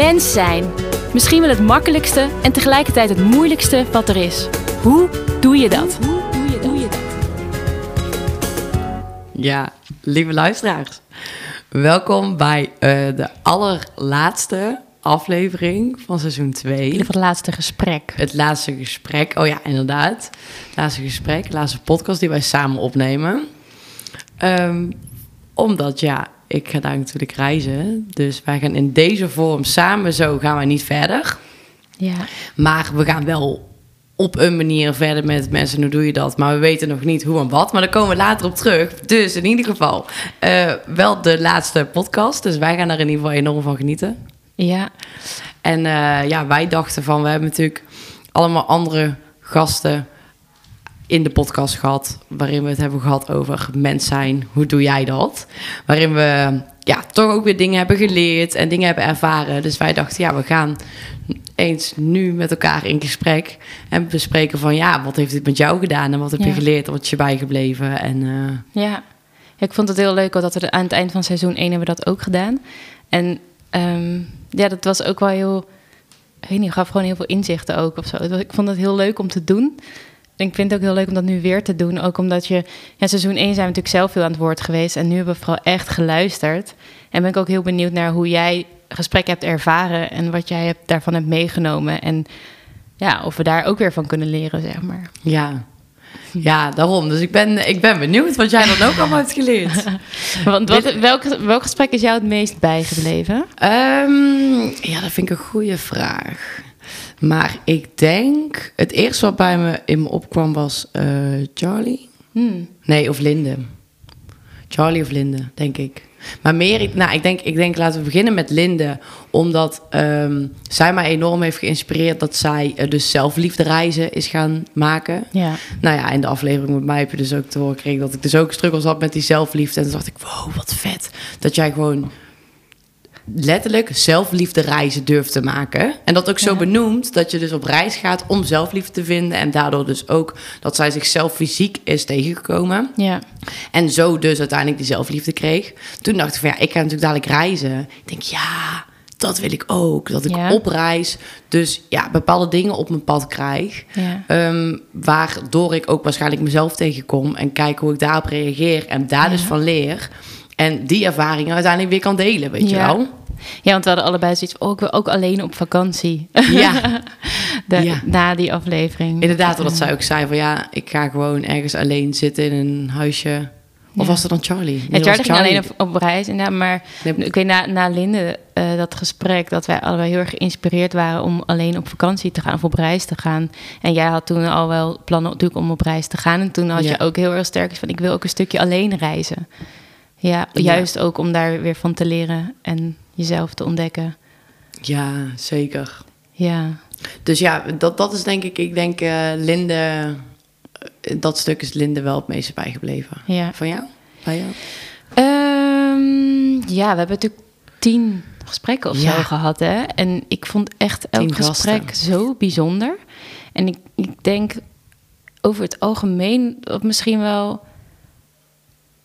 Mens zijn. Misschien wel het makkelijkste en tegelijkertijd het moeilijkste wat er is. Hoe doe je dat? Ja, lieve luisteraars. Welkom bij uh, de allerlaatste aflevering van seizoen 2. Het laatste gesprek. Het laatste gesprek, oh ja, inderdaad. Het laatste gesprek, de laatste podcast die wij samen opnemen. Um, omdat, ja, ik ga daar natuurlijk reizen. Dus wij gaan in deze vorm samen zo gaan wij niet verder. Ja. Maar we gaan wel op een manier verder met mensen. Hoe doe je dat? Maar we weten nog niet hoe en wat. Maar daar komen we later op terug. Dus in ieder geval uh, wel de laatste podcast. Dus wij gaan er in ieder geval enorm van genieten. Ja. En uh, ja, wij dachten van... We hebben natuurlijk allemaal andere gasten in de podcast gehad. Waarin we het hebben gehad over mens zijn. Hoe doe jij dat? Waarin we ja, toch ook weer dingen hebben geleerd en dingen hebben ervaren. Dus wij dachten, ja, we gaan eens nu met elkaar in gesprek en bespreken van ja, wat heeft dit met jou gedaan en wat heb je geleerd, wat is je bijgebleven en uh... ja. ik vond het heel leuk dat we aan het eind van seizoen 1 hebben we dat ook gedaan en um, ja, dat was ook wel heel, ik weet niet, gaf gewoon heel veel inzichten ook of zo. Ik vond het heel leuk om te doen ik vind het ook heel leuk om dat nu weer te doen. Ook omdat je... Ja, seizoen 1 zijn we natuurlijk zelf veel aan het woord geweest. En nu hebben we vooral echt geluisterd. En ben ik ook heel benieuwd naar hoe jij gesprek hebt ervaren... en wat jij hebt, daarvan hebt meegenomen. En ja, of we daar ook weer van kunnen leren, zeg maar. Ja, ja, daarom. Dus ik ben, ik ben benieuwd wat jij dan ook allemaal hebt geleerd. Want wat, welk, welk gesprek is jou het meest bijgebleven? Um, ja, dat vind ik een goede vraag. Maar ik denk, het eerste wat bij me in me opkwam was uh, Charlie. Hmm. Nee, of Linde. Charlie of Linde, denk ik. Maar meer, nou, ik denk, ik denk laten we beginnen met Linde. Omdat um, zij mij enorm heeft geïnspireerd dat zij uh, dus zelfliefde reizen is gaan maken. Ja. Nou ja, in de aflevering met mij heb je dus ook te horen gekregen dat ik dus ook struggles had met die zelfliefde. En toen dacht ik, wow, wat vet. Dat jij gewoon letterlijk zelfliefde reizen durft te maken. En dat ook zo benoemd dat je dus op reis gaat om zelfliefde te vinden. En daardoor dus ook dat zij zichzelf fysiek is tegengekomen. Ja. En zo dus uiteindelijk die zelfliefde kreeg. Toen dacht ik van ja, ik ga natuurlijk dadelijk reizen. Ik denk ja, dat wil ik ook. Dat ik op reis dus ja, bepaalde dingen op mijn pad krijg. Ja. Um, waardoor ik ook waarschijnlijk mezelf tegenkom. En kijk hoe ik daarop reageer. En daar dus van leer. En die ervaringen uiteindelijk weer kan delen, weet je wel. Ja, want we hadden allebei zoiets van, oh, ik wil ook alleen op vakantie. Ja. De, Na die aflevering. Inderdaad, wat zij ook zei van, ja, ik ga gewoon ergens alleen zitten in een huisje. Of was dat dan Charlie? Ja, Charlie, ging alleen op, op reis. Inderdaad, maar ik weet na, na Linde, uh, dat gesprek, dat wij allebei heel erg geïnspireerd waren om alleen op vakantie te gaan of op reis te gaan. En jij had toen al wel plannen natuurlijk om op reis te gaan. En toen had je ook heel erg sterk van, ik wil ook een stukje alleen reizen. Ja, juist ook om daar weer van te leren en jezelf te ontdekken. Ja, zeker. Ja. Dus ja, dat, dat is denk ik, ik denk uh, Linde, dat stuk is Linde wel het meeste bijgebleven. Ja. Van jou? Bij jou? Um, ja, we hebben natuurlijk tien gesprekken of zo gehad, hè. En ik vond echt elk gesprek zo bijzonder. En ik, ik denk over het algemeen, misschien wel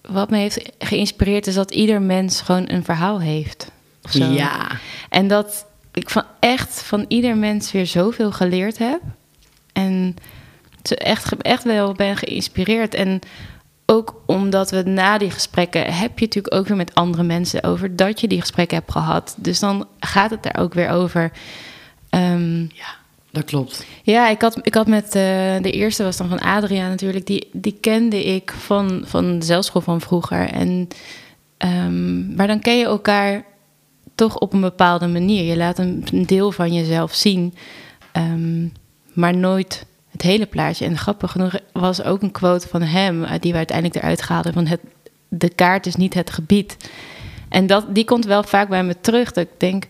wat me heeft geïnspireerd is dat ieder mens gewoon een verhaal heeft. Ja. En dat ik van echt van ieder mens weer zoveel geleerd heb. En echt, echt wel ben geïnspireerd. En ook omdat we na die gesprekken heb je natuurlijk ook weer met andere mensen over dat je die gesprekken hebt gehad. Dus dan gaat het daar ook weer over. Um, ja dat klopt. Ja, ik had, ik had met uh, de eerste was dan van Adriaan natuurlijk. Die, die kende ik van, van de zelfschool van vroeger. En, um, maar dan ken je elkaar toch op een bepaalde manier. Je laat een, deel van jezelf zien, um, maar nooit het hele plaatje. En grappig genoeg was ook een quote van hem, uh, die we uiteindelijk eruit haalden: van het, de kaart is niet het gebied. En dat, die komt wel vaak bij me terug. Dat ik denk,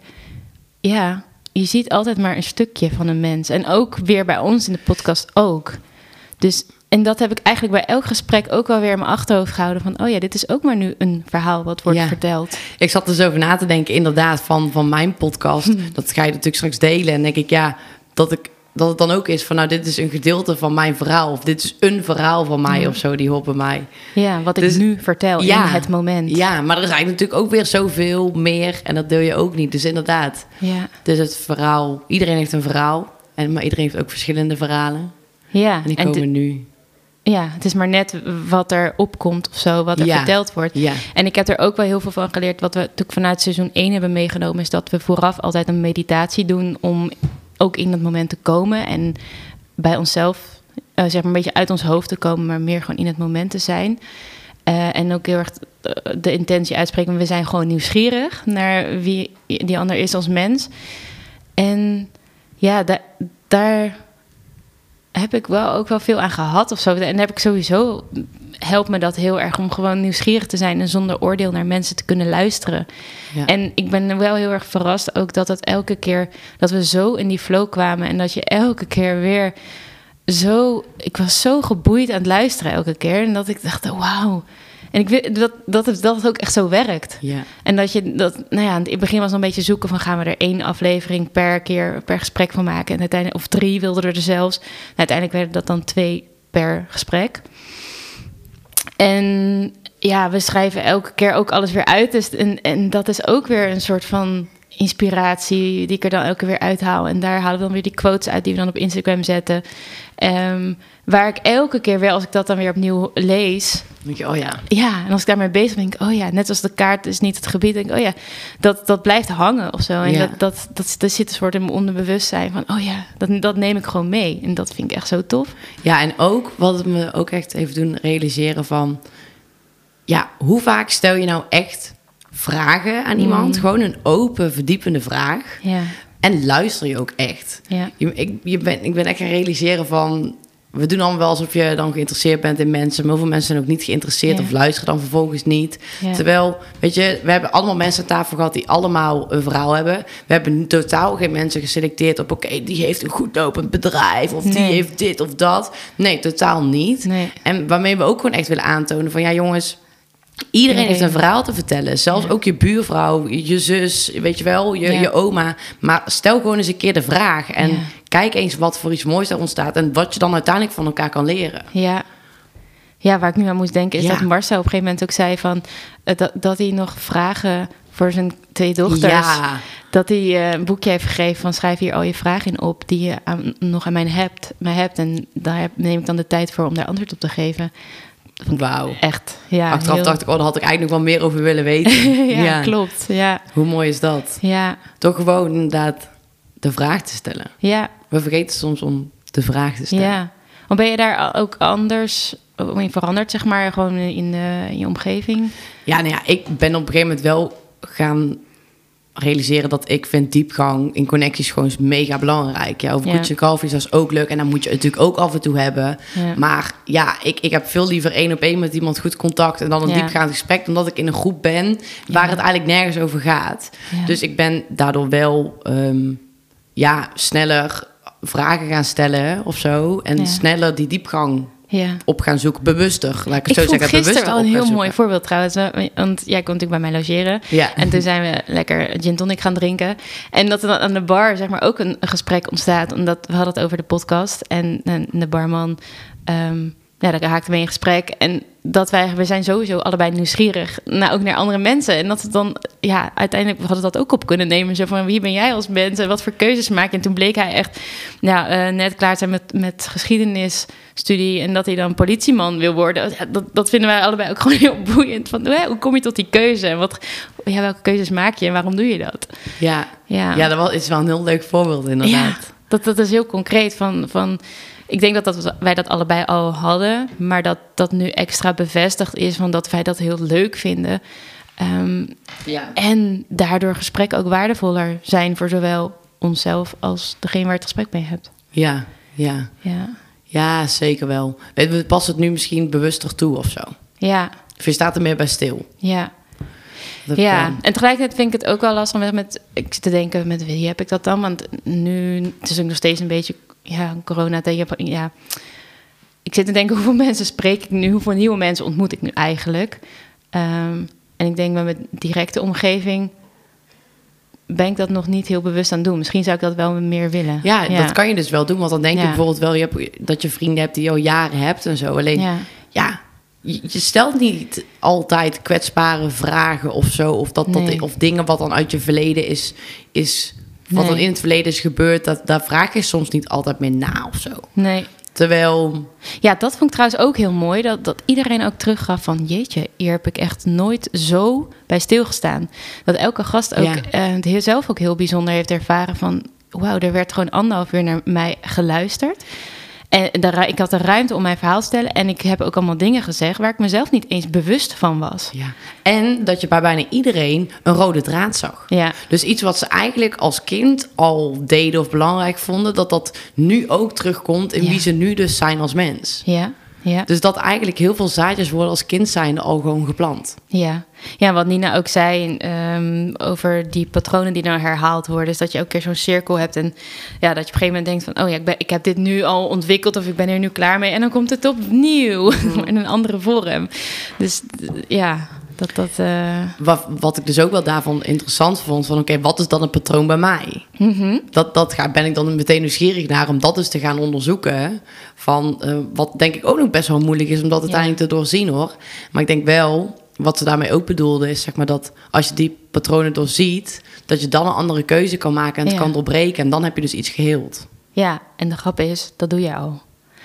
ja, je ziet altijd maar een stukje van een mens. En ook weer bij ons in de podcast ook. Dus, en dat heb ik eigenlijk bij elk gesprek ook wel weer in mijn achterhoofd gehouden. Van, oh ja, dit is ook maar nu een verhaal wat wordt verteld. Ik zat er zo over na te denken, inderdaad, van, van mijn podcast. Hm. Dat ga je natuurlijk straks delen. En denk ik, ja, dat ik dat het dan ook is van, nou, dit is een gedeelte van mijn verhaal. Of dit is een verhaal van mij Ja. of zo, die hoort bij mij. Ja, wat ik Dus- nu vertel Ja. in het moment. Ja, maar er is eigenlijk natuurlijk ook weer zoveel meer. En dat deel je ook niet. Dus inderdaad, Ja. dus het verhaal. Iedereen heeft een verhaal. En, maar iedereen heeft ook verschillende verhalen. Ja, En die en komen nu. ja, het is maar net wat er opkomt of zo, wat er Ja. verteld wordt. Ja, En ik heb er ook wel heel veel van geleerd. Wat we natuurlijk vanuit seizoen 1 hebben meegenomen, is dat we vooraf altijd een meditatie doen om ook in dat moment te komen en bij onszelf, eh, zeg maar een beetje uit ons hoofd te komen, maar meer gewoon in het moment te zijn. Eh, en ook heel erg eh, de intentie uitspreken. We zijn gewoon nieuwsgierig naar wie die ander is als mens. En ja, da- daar heb ik wel ook wel veel aan gehad of zo. En heb ik sowieso helpt me dat heel erg om gewoon nieuwsgierig te zijn en zonder oordeel naar mensen te kunnen luisteren. ja. En ik ben wel heel erg verrast ook dat het elke keer dat we zo in die flow kwamen en dat je elke keer weer zo. Ik was zo geboeid aan het luisteren elke keer en dat ik dacht, wauw. En ik weet dat, dat, het, dat het ook echt zo werkt. ja. En dat je dat, nou ja, in het begin was het een beetje zoeken van gaan we er één aflevering per keer per gesprek van maken. En uiteindelijk, of drie wilden er zelfs. Nou, uiteindelijk werden dat dan twee per gesprek. En ja, we schrijven elke keer ook alles weer uit. Dus, en, en dat is ook weer een soort van inspiratie die ik er dan elke keer weer uithaal. En daar halen we dan weer die quotes uit die we dan op Instagram zetten. Ehm, waar ik elke keer weer, als ik dat dan weer opnieuw lees, denk je, oh ja. ja, en als ik daarmee bezig ben, denk ik, oh ja, net als de kaart is niet het gebied, denk ik, oh ja, dat, dat blijft hangen of zo. En Ja. dat, dat, dat, dat zit een soort in mijn onderbewustzijn van, oh ja, dat, dat neem ik gewoon mee. En dat vind ik echt zo tof. Ja, en ook wat het me ook echt heeft doen realiseren van... Ja, hoe vaak stel je nou echt vragen aan iemand? Mm. Gewoon een open, verdiepende vraag. Ja, En luister je ook echt. ja, Je, ik, je ben, ik ben echt gaan realiseren van... We doen allemaal wel alsof je dan geïnteresseerd bent in mensen. Maar heel veel mensen zijn ook niet geïnteresseerd Ja. of luisteren dan vervolgens niet. ja. Terwijl, weet je, we hebben allemaal mensen aan tafel gehad die allemaal een verhaal hebben. We hebben totaal geen mensen geselecteerd op, oké, die heeft een goed lopend bedrijf of die heeft dit of dat. Nee, totaal niet. Nee. En waarmee we ook gewoon echt willen aantonen van, ja jongens, iedereen heeft een verhaal te vertellen. Zelfs Ja. ook je buurvrouw, je zus, weet je wel, je, Ja. je oma. Maar stel gewoon eens een keer de vraag en Ja. kijk eens wat voor iets moois daar ontstaat en wat je dan uiteindelijk van elkaar kan leren. Ja. Ja, waar ik nu aan moest denken is dat Marcel op een gegeven moment ook zei van eh, dat, dat hij nog vragen voor zijn twee dochters. Ja, Dat hij eh, een boekje heeft gegeven van schrijf hier al je vragen in op die je aan, nog aan mij hebt, mij hebt. En daar heb- neem ik dan de tijd voor om daar antwoord op te geven. Wauw. Echt, ja. Achteraf heel- dacht ik, oh, daar had ik eigenlijk nog wel meer over willen weten. ja, klopt. Ja, Hoe mooi is dat? ja, Toch gewoon inderdaad de vraag te stellen. ja, We vergeten soms om de vraag te stellen. ja. Want ben je daar ook anders in veranderd, zeg maar, gewoon in, eh, in je omgeving? Ja, nou ja, ik ben op een gegeven moment wel gaan realiseren dat ik vind diepgang in connecties gewoon mega belangrijk. Ja, over Ja. koetje en kalfjes, dat is ook leuk. En dan moet je het natuurlijk ook af en toe hebben. Ja. Maar ja, ik, ik heb veel liever één op één met iemand goed contact... en dan een Ja. diepgaand gesprek... omdat ik in een groep ben waar het eigenlijk nergens over gaat. Dus ik ben daardoor wel ehm, ja, sneller vragen gaan stellen of zo. En sneller die diepgang ja. op gaan zoeken. Bewuster, laat ik het Ik zo vond zeggen. gisteren bewuster wel een heel mooi voorbeeld trouwens. We- Want jij kon natuurlijk bij mij logeren. Ja. En toen zijn we lekker gin tonic gaan drinken. En dat er dan aan de bar zeg maar, ook een, een gesprek ontstaat. Omdat we hadden het over de podcast. En, en de barman, ehm, ja, daar haakte mee in gesprek. En dat wij, we zijn sowieso allebei nieuwsgierig. Nou, ook naar andere mensen. En dat het dan, ja, uiteindelijk we hadden dat ook op kunnen nemen. Zo van, wie ben jij als mens? En wat voor keuzes maak je? En toen bleek hij echt, ja, eh, net klaar te zijn met, met geschiedenisstudie. En dat hij dan politieman wil worden. Ja, dat, dat vinden wij allebei ook gewoon heel boeiend. Van, hè, hoe kom je tot die keuze? En wat, ja, welke keuzes maak je en waarom doe je dat? Ja. Ja, Ja, dat is wel een heel leuk voorbeeld inderdaad. ja dat, dat is heel concreet. Van, van, ik denk dat, dat wij dat allebei al hadden, maar dat dat nu extra bevestigd is, van dat wij dat heel leuk vinden. Ehm, Ja. en daardoor gesprekken ook waardevoller zijn voor zowel onszelf als degene waar je het gesprek mee hebt. Ja, ja. Ja, Ja, zeker wel. We passen het nu misschien bewuster toe of zo. ja, Of je staat er meer bij stil. ja. Dat Ja, en tegelijkertijd vind ik het ook wel lastig met, met ik zit te denken met wie heb ik dat dan? Want nu het is ook nog steeds een beetje ja, corona tijd. Ja, ik zit te denken hoeveel mensen spreek ik nu, hoeveel nieuwe mensen ontmoet ik nu eigenlijk? Ehm, en ik denk met mijn directe omgeving ben ik dat nog niet heel bewust aan het doen. Misschien zou ik dat wel meer willen. Ja, dat kan je dus wel doen. Want dan denk je Ja. bijvoorbeeld wel je hebt, dat je vrienden hebt die je al jaren hebt en zo. Alleen, ja, Ja, je, je stelt niet altijd kwetsbare vragen of zo. Of, dat, dat, Nee. of dingen wat dan uit je verleden is, is wat Nee. dan in het verleden is gebeurd. Dat, daar vraag je soms niet altijd meer na of zo. nee. Terwijl, Ja, dat vond ik trouwens ook heel mooi. Dat, dat iedereen ook teruggaf van... jeetje, hier heb ik echt nooit zo bij stilgestaan. Dat elke gast ook Ja. heel- zelf ook heel bijzonder heeft ervaren van... wauw, er werd gewoon anderhalf uur naar mij geluisterd. En ik had de ruimte om mijn verhaal te stellen... en ik heb ook allemaal dingen gezegd... waar ik mezelf niet eens bewust van was. ja. En dat je bij bijna iedereen een rode draad zag. Ja, Dus iets wat ze eigenlijk als kind al deden of belangrijk vonden, dat dat nu ook terugkomt in Ja. wie ze nu dus zijn als mens. ja, ja. Dus dat eigenlijk heel veel zaadjes worden als kind zijn al gewoon geplant. Ja. ja, wat Nina ook zei ehm, over die patronen die dan herhaald worden. is dat je ook keer zo'n cirkel hebt. En ja, dat je op een gegeven moment denkt van... oh ja, ik, ben, ik heb dit nu al ontwikkeld of ik ben er nu klaar mee. En dan komt het opnieuw in een andere vorm. Dus ja, dat dat... eh, Wat, wat ik dus ook wel daarvan interessant vond, van oké, wat is dan een patroon bij mij? mhm. Dat, dat ga, ben ik dan meteen nieuwsgierig naar om dat dus te gaan onderzoeken. Van, eh, wat denk ik ook nog best wel moeilijk is om dat uiteindelijk te doorzien hoor. Maar ik denk wel, wat ze daarmee ook bedoelde, is zeg maar dat als je die patronen doorziet, dat je dan een andere keuze kan maken en het Ja. kan doorbreken. En dan heb je dus iets geheeld. Ja, en de grap is, dat doe je al.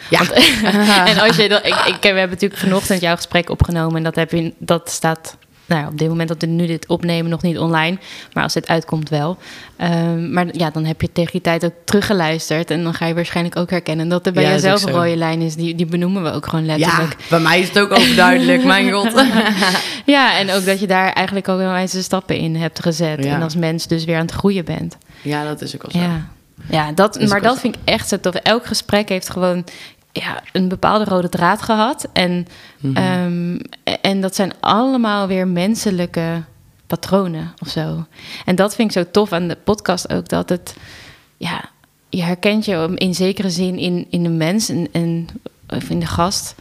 Ja, en als je dat, ik, ik, we hebben natuurlijk vanochtend jouw gesprek opgenomen en dat, heb je, dat staat nou, ja, op dit moment dat we nu dit opnemen nog niet online, maar als dit uitkomt wel. Ehm, maar ja, dan heb je tegen die tijd ook teruggeluisterd en dan ga je waarschijnlijk ook herkennen dat er bij Ja, jezelf ook een rode lijn is. Die, die benoemen we ook gewoon ja, letterlijk. bij mij is het ook overduidelijk, mijn god. Ja. en ook dat je daar eigenlijk al wel eens de stappen in hebt gezet Ja. en als mens dus weer aan het groeien bent. Ja, dat is ook wel zo. Ja, ja dat, maar dat vind ik echt zo tof. Elk gesprek heeft gewoon ja, een bepaalde rode draad gehad. En, Mhm. ehm, en dat zijn allemaal weer menselijke patronen of zo. En dat vind ik zo tof aan de podcast ook. Dat het, ja, je herkent je in zekere zin in, in de mens en, en, of in de gast.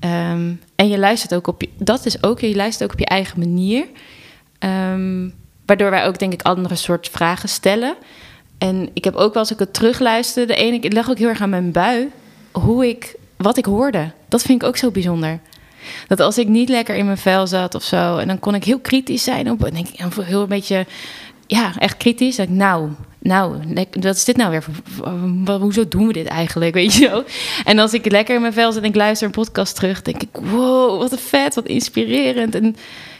Ehm, en je luistert ook op je, dat is ook, je luistert ook op je eigen manier. Ehm, waardoor wij ook, denk ik, andere soort vragen stellen. En ik heb ook wel als ik het terugluister, de ene ik leg ook heel erg aan mijn bui hoe ik, wat ik hoorde. Dat vind ik ook zo bijzonder. Dat als ik niet lekker in mijn vel zat of zo, en dan kon ik heel kritisch zijn op, en ik heel een beetje, ja, echt kritisch. Dat ik, nou, nou, wat is dit nou weer? Hoezo doen we dit eigenlijk, weet je? En als ik lekker in mijn vel zit en ik luister een podcast terug, denk ik, wow, wat een vet, wat inspirerend. En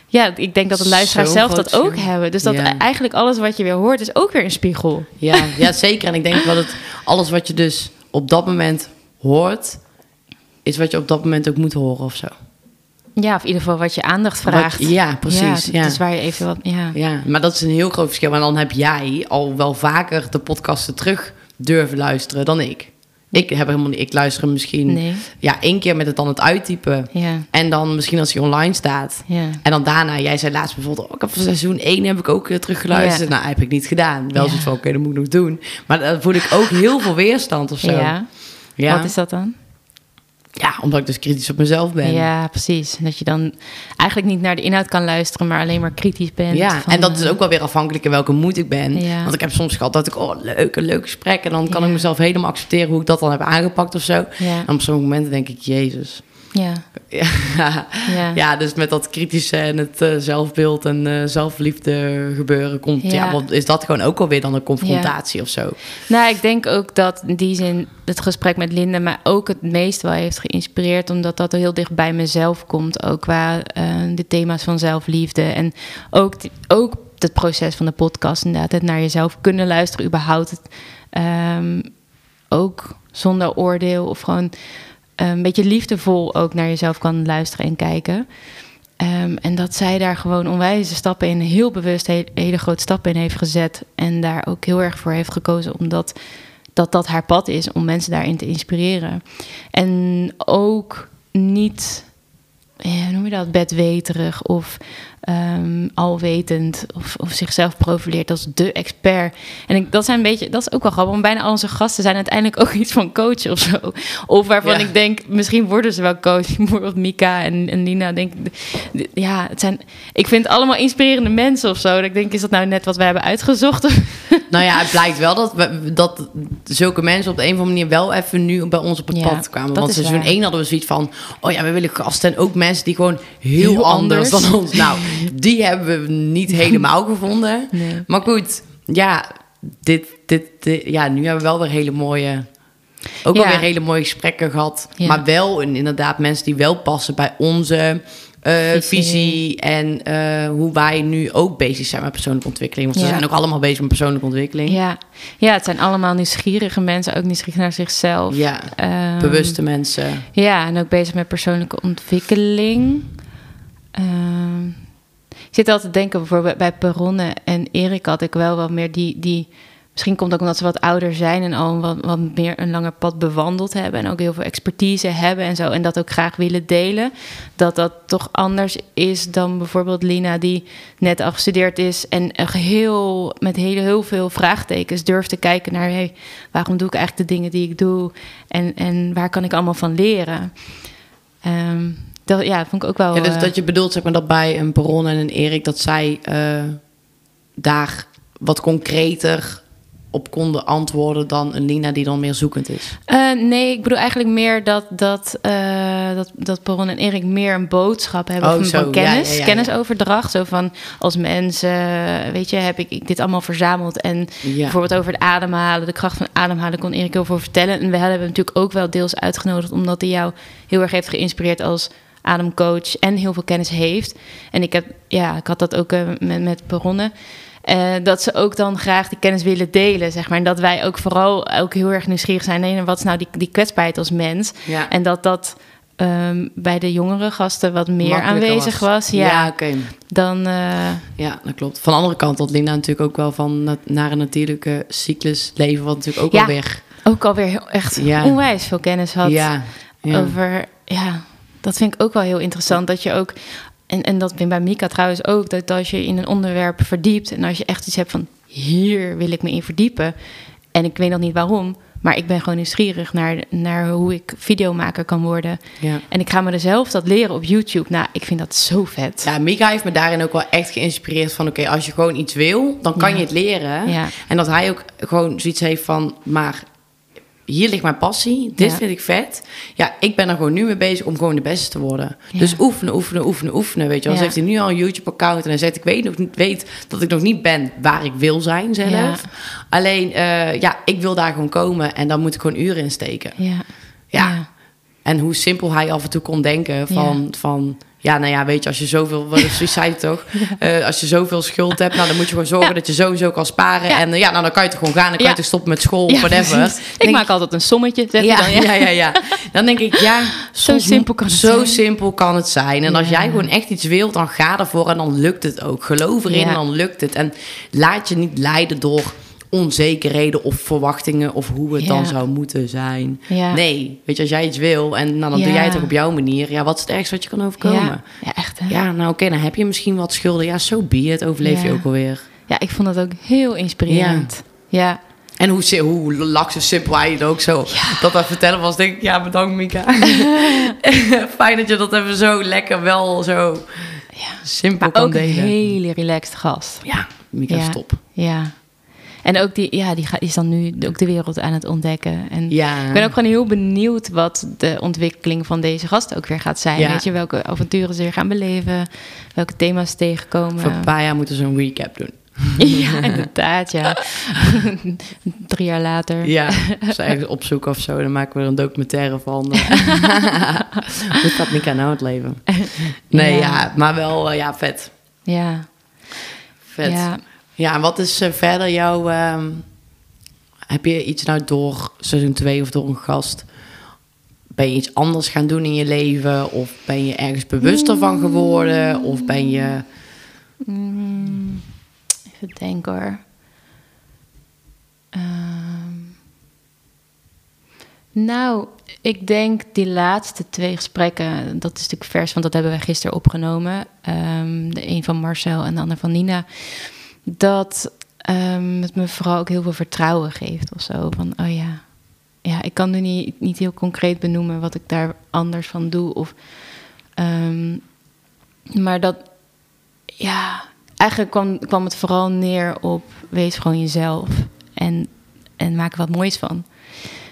ja, ik denk dat de luisteraars zelf dat ook hebben. Dus dat Ja. eigenlijk alles wat je weer hoort, is ook weer een spiegel. Ja, ja, zeker. En ik denk wel dat alles wat je dus op dat moment hoort, is wat je op dat moment ook moet horen of zo. Ja, of in ieder geval wat je aandacht vraagt. Wat- ja, precies, Ja, ja. Dus waar je even wat. Ja. Ja, maar dat is een heel groot verschil. Maar dan heb jij al wel vaker de podcasten terug durven luisteren dan ik. Ik heb helemaal niet. Ik luister hem misschien Nee. ja, één keer met het dan het uittypen. Ja. En dan misschien als hij online staat. Ja. En dan daarna, jij zei laatst bijvoorbeeld, oh, ik heb van seizoen 1 heb ik ook weer teruggeluisterd. Nou, heb ik niet gedaan. Wel zoiets van, oké, dat moet ik nog doen. Maar dan voel ik ook heel veel weerstand of zo. Ja. Wat is dat dan? Ja, omdat ik dus kritisch op mezelf ben. Ja, precies. Dat je dan eigenlijk niet naar de inhoud kan luisteren, maar alleen maar kritisch bent. Ja, van, en dat is eh, ook wel weer afhankelijk in welke moed ik ben. Ja. Want ik heb soms gehad dat ik, oh, leuk, een leuk gesprek. En dan kan Ja. ik mezelf helemaal accepteren hoe ik dat dan heb aangepakt of zo. Ja. En op zo'n moment denk ik, jezus. Ja. Ja, Ja. ja dus met dat kritische en het eh, zelfbeeld en eh, zelfliefde gebeuren komt, ja. Ja. wat, is dat gewoon ook alweer dan een confrontatie of zo. Nou, ik denk ook dat in die zin het gesprek met Linda mij ook het meest wel heeft geïnspireerd. Omdat dat heel dicht bij mezelf komt. Ook qua eh, de thema's van zelfliefde. En ook, die- ook het proces van de podcast. Inderdaad, het naar jezelf kunnen luisteren. Überhaupt het, ehm, ook zonder oordeel. Of gewoon een beetje liefdevol ook naar jezelf kan luisteren en kijken. Ehm, en dat zij daar gewoon onwijze stappen in, heel bewust he- hele grote stappen in heeft gezet. En daar ook heel erg voor heeft gekozen, omdat dat, dat haar pad is om mensen daarin te inspireren. En ook niet ja, hoe noem je dat, bedweterig of ehm, alwetend of, of zichzelf profileert als de expert. En ik, dat zijn een beetje, dat is ook wel grappig, want bijna al onze gasten zijn uiteindelijk ook iets van coach of zo. Of waarvan Ja. ik denk, misschien worden ze wel coach. Bijvoorbeeld Mika en, en Lina, denk ik, ja, het zijn, ik vind het allemaal inspirerende mensen of zo. Dat ik denk, is dat nou net wat wij hebben uitgezocht? Nou ja, het blijkt wel dat, we, dat zulke mensen op de een of andere manier wel even nu bij ons op het Ja, pad kwamen. Want seizoen waar. 1 hadden we zoiets van, oh ja, we willen gasten en ook mensen die gewoon heel, Heel anders, anders. dan ons. Nou, die hebben we niet helemaal gevonden. Nee. Maar goed, ja, dit, dit, dit- ja, nu hebben we wel weer hele mooie, ook Ja. alweer hele mooie gesprekken gehad. Ja. Maar wel een, inderdaad mensen die wel passen bij onze eh, Visie. visie. En eh, hoe wij nu ook bezig zijn met persoonlijke ontwikkeling. Want Ja. we zijn ook allemaal bezig met persoonlijke ontwikkeling. Ja. ja, het zijn allemaal nieuwsgierige mensen, ook nieuwsgierig naar zichzelf. Ja, Ehm, bewuste mensen. Ja, en ook bezig met persoonlijke ontwikkeling. Ehm, ik zit altijd te denken, bijvoorbeeld bij Peronne en Erik had ik wel wat meer die, die... Misschien komt ook omdat ze wat ouder zijn en al wat, wat meer een langer pad bewandeld hebben. En ook heel veel expertise hebben en zo. En dat ook graag willen delen. Dat dat toch anders is dan bijvoorbeeld Lina, die net afgestudeerd is. En heel, met heel, heel veel vraagtekens durft te kijken naar... Hey, waarom doe ik eigenlijk de dingen die ik doe? En, en waar kan ik allemaal van leren? Ehm, dat, ja, dat vond ik ook wel... Ja, dus eh, dat je bedoelt zeg maar, dat bij een Baron en een Erik... dat zij eh, daar wat concreter op konden antwoorden... dan een Lina die dan meer zoekend is. Eh, nee, ik bedoel eigenlijk meer dat, dat, dat, dat Peron en Erik meer een boodschap hebben Oh, van, zo. kennis, ja, ja, ja. kennisoverdracht. Zo van als mensen, weet je, heb ik, dit allemaal verzameld. En bijvoorbeeld over het ademhalen, de kracht van ademhalen, kon Erik heel veel vertellen. En we hebben hem natuurlijk ook wel deels uitgenodigd, omdat hij jou heel erg heeft geïnspireerd als ademcoach en heel veel kennis heeft. En ik heb, ja, ik had dat ook eh, met, met Peronne. Eh, dat ze ook dan graag die kennis willen delen, zeg maar. En dat wij ook vooral ook heel erg nieuwsgierig zijn. Nee, wat is nou die, die kwetsbaarheid als mens? Ja. En dat dat ehm, bij de jongere gasten wat meer aanwezig was. Ja, Ja, oké. dan... eh, Ja, dat klopt. Van de andere kant had Lina natuurlijk ook wel van na- naar een natuurlijke cyclus leven... wat natuurlijk ook Ja. alweer... ook alweer heel, echt Ja. onwijs veel kennis had over... Ja, dat vind ik ook wel heel interessant. Dat je ook... En, en dat vind bij Mika trouwens ook. Dat als je in een onderwerp verdiept... en als je echt iets hebt van... hier wil ik me in verdiepen... en ik weet nog niet waarom... maar ik ben gewoon nieuwsgierig naar, naar hoe ik videomaker kan worden... ja. En ik ga me er zelf dat leren op YouTube. Nou, ik vind dat zo vet. Ja, Mika heeft me daarin ook wel echt geïnspireerd van... oké, als je gewoon iets wil, dan kan Ja. je het leren. Ja. En dat hij ook gewoon zoiets heeft van... maar hier ligt mijn passie, dit Ja. vind ik vet. Ja, ik ben er gewoon nu mee bezig om gewoon de beste te worden. Ja. Dus oefenen, oefenen, oefenen, oefenen, weet je wel. Ja. Dus heeft hij nu al een YouTube-account en hij zegt... ik weet, nog niet, weet dat ik nog niet ben waar ik wil zijn zelf. Alleen, eh, ja, ik wil daar gewoon komen en dan moet ik gewoon uren in steken. Ja. Ja. En hoe simpel hij af en toe kon denken van... van ja, nou ja, weet je, als je zoveel... Wat is zei toch? Eh, als je zoveel schuld hebt, nou, dan moet je gewoon zorgen Ja. dat je sowieso kan sparen. Ja. En eh, ja, nou, dan kan je toch gewoon gaan. Dan kan je toch stoppen met school, Ja, whatever. Ik maak altijd een sommetje, zeg ja, dan. Ja. ja, ja, ja. Dan denk ik, ja, soms simpel kan het zo zijn. simpel kan het zijn. En als jij gewoon echt iets wilt, dan ga ervoor en dan lukt het ook. Geloof erin dan lukt het. En laat je niet leiden door onzekerheden of verwachtingen of hoe het Ja. dan zou moeten zijn. Ja. Nee, weet je, als jij iets wil en nou, dan doe jij het ook op jouw manier. Ja, wat is het ergste wat je kan overkomen? Ja. Echt. Hè? Ja, nou oké, dan heb je misschien wat schulden. Ja, zo be it, overleef je ook alweer. Ja, ik vond dat ook heel inspirerend. Ja. En hoe, hoe laks en simpel hij het ook zo dat dat vertellen was, denk ik, ja, bedankt Mika. Fijn dat je dat even zo lekker wel zo Ja. simpel Maar kan ook een delen. hele relaxed gast. Ja, Mika, Ja. stop. Ja. En ook die, ja, die, is dan nu ook de wereld aan het ontdekken. En Ja. ik ben ook gewoon heel benieuwd wat de ontwikkeling van deze gast ook weer gaat zijn. Ja. Weet je, welke avonturen ze weer gaan beleven, welke thema's tegenkomen. Voor een paar jaar moeten ze een recap doen. Ja, inderdaad, ja. Drie jaar later. Ja, ze ergens opzoeken of zo, dan maken we er een documentaire van. Hoe gaat Mika nou het leven? Nee, ja, Ja. maar wel, eh, ja, vet. Ja. Vet. Ja, Ja. en wat is eh, verder jouw... ehm, heb je iets nou door seizoen 2 of door een gast... Ben je iets anders gaan doen in je leven? Of ben je ergens bewuster van geworden? Of ben je... Mm, even denken hoor. Ehm, Nou, ik denk die laatste twee gesprekken, dat is natuurlijk vers, want dat hebben we gisteren opgenomen. Ehm, de een van Marcel en de ander van Nina. Dat um, het me vooral ook heel veel vertrouwen geeft of zo. Van, oh ja, ja ik kan nu niet, niet heel concreet benoemen wat ik daar anders van doe. Of, um, maar dat, ja, eigenlijk kwam, kwam het vooral neer op wees gewoon jezelf en, en maak er wat moois van.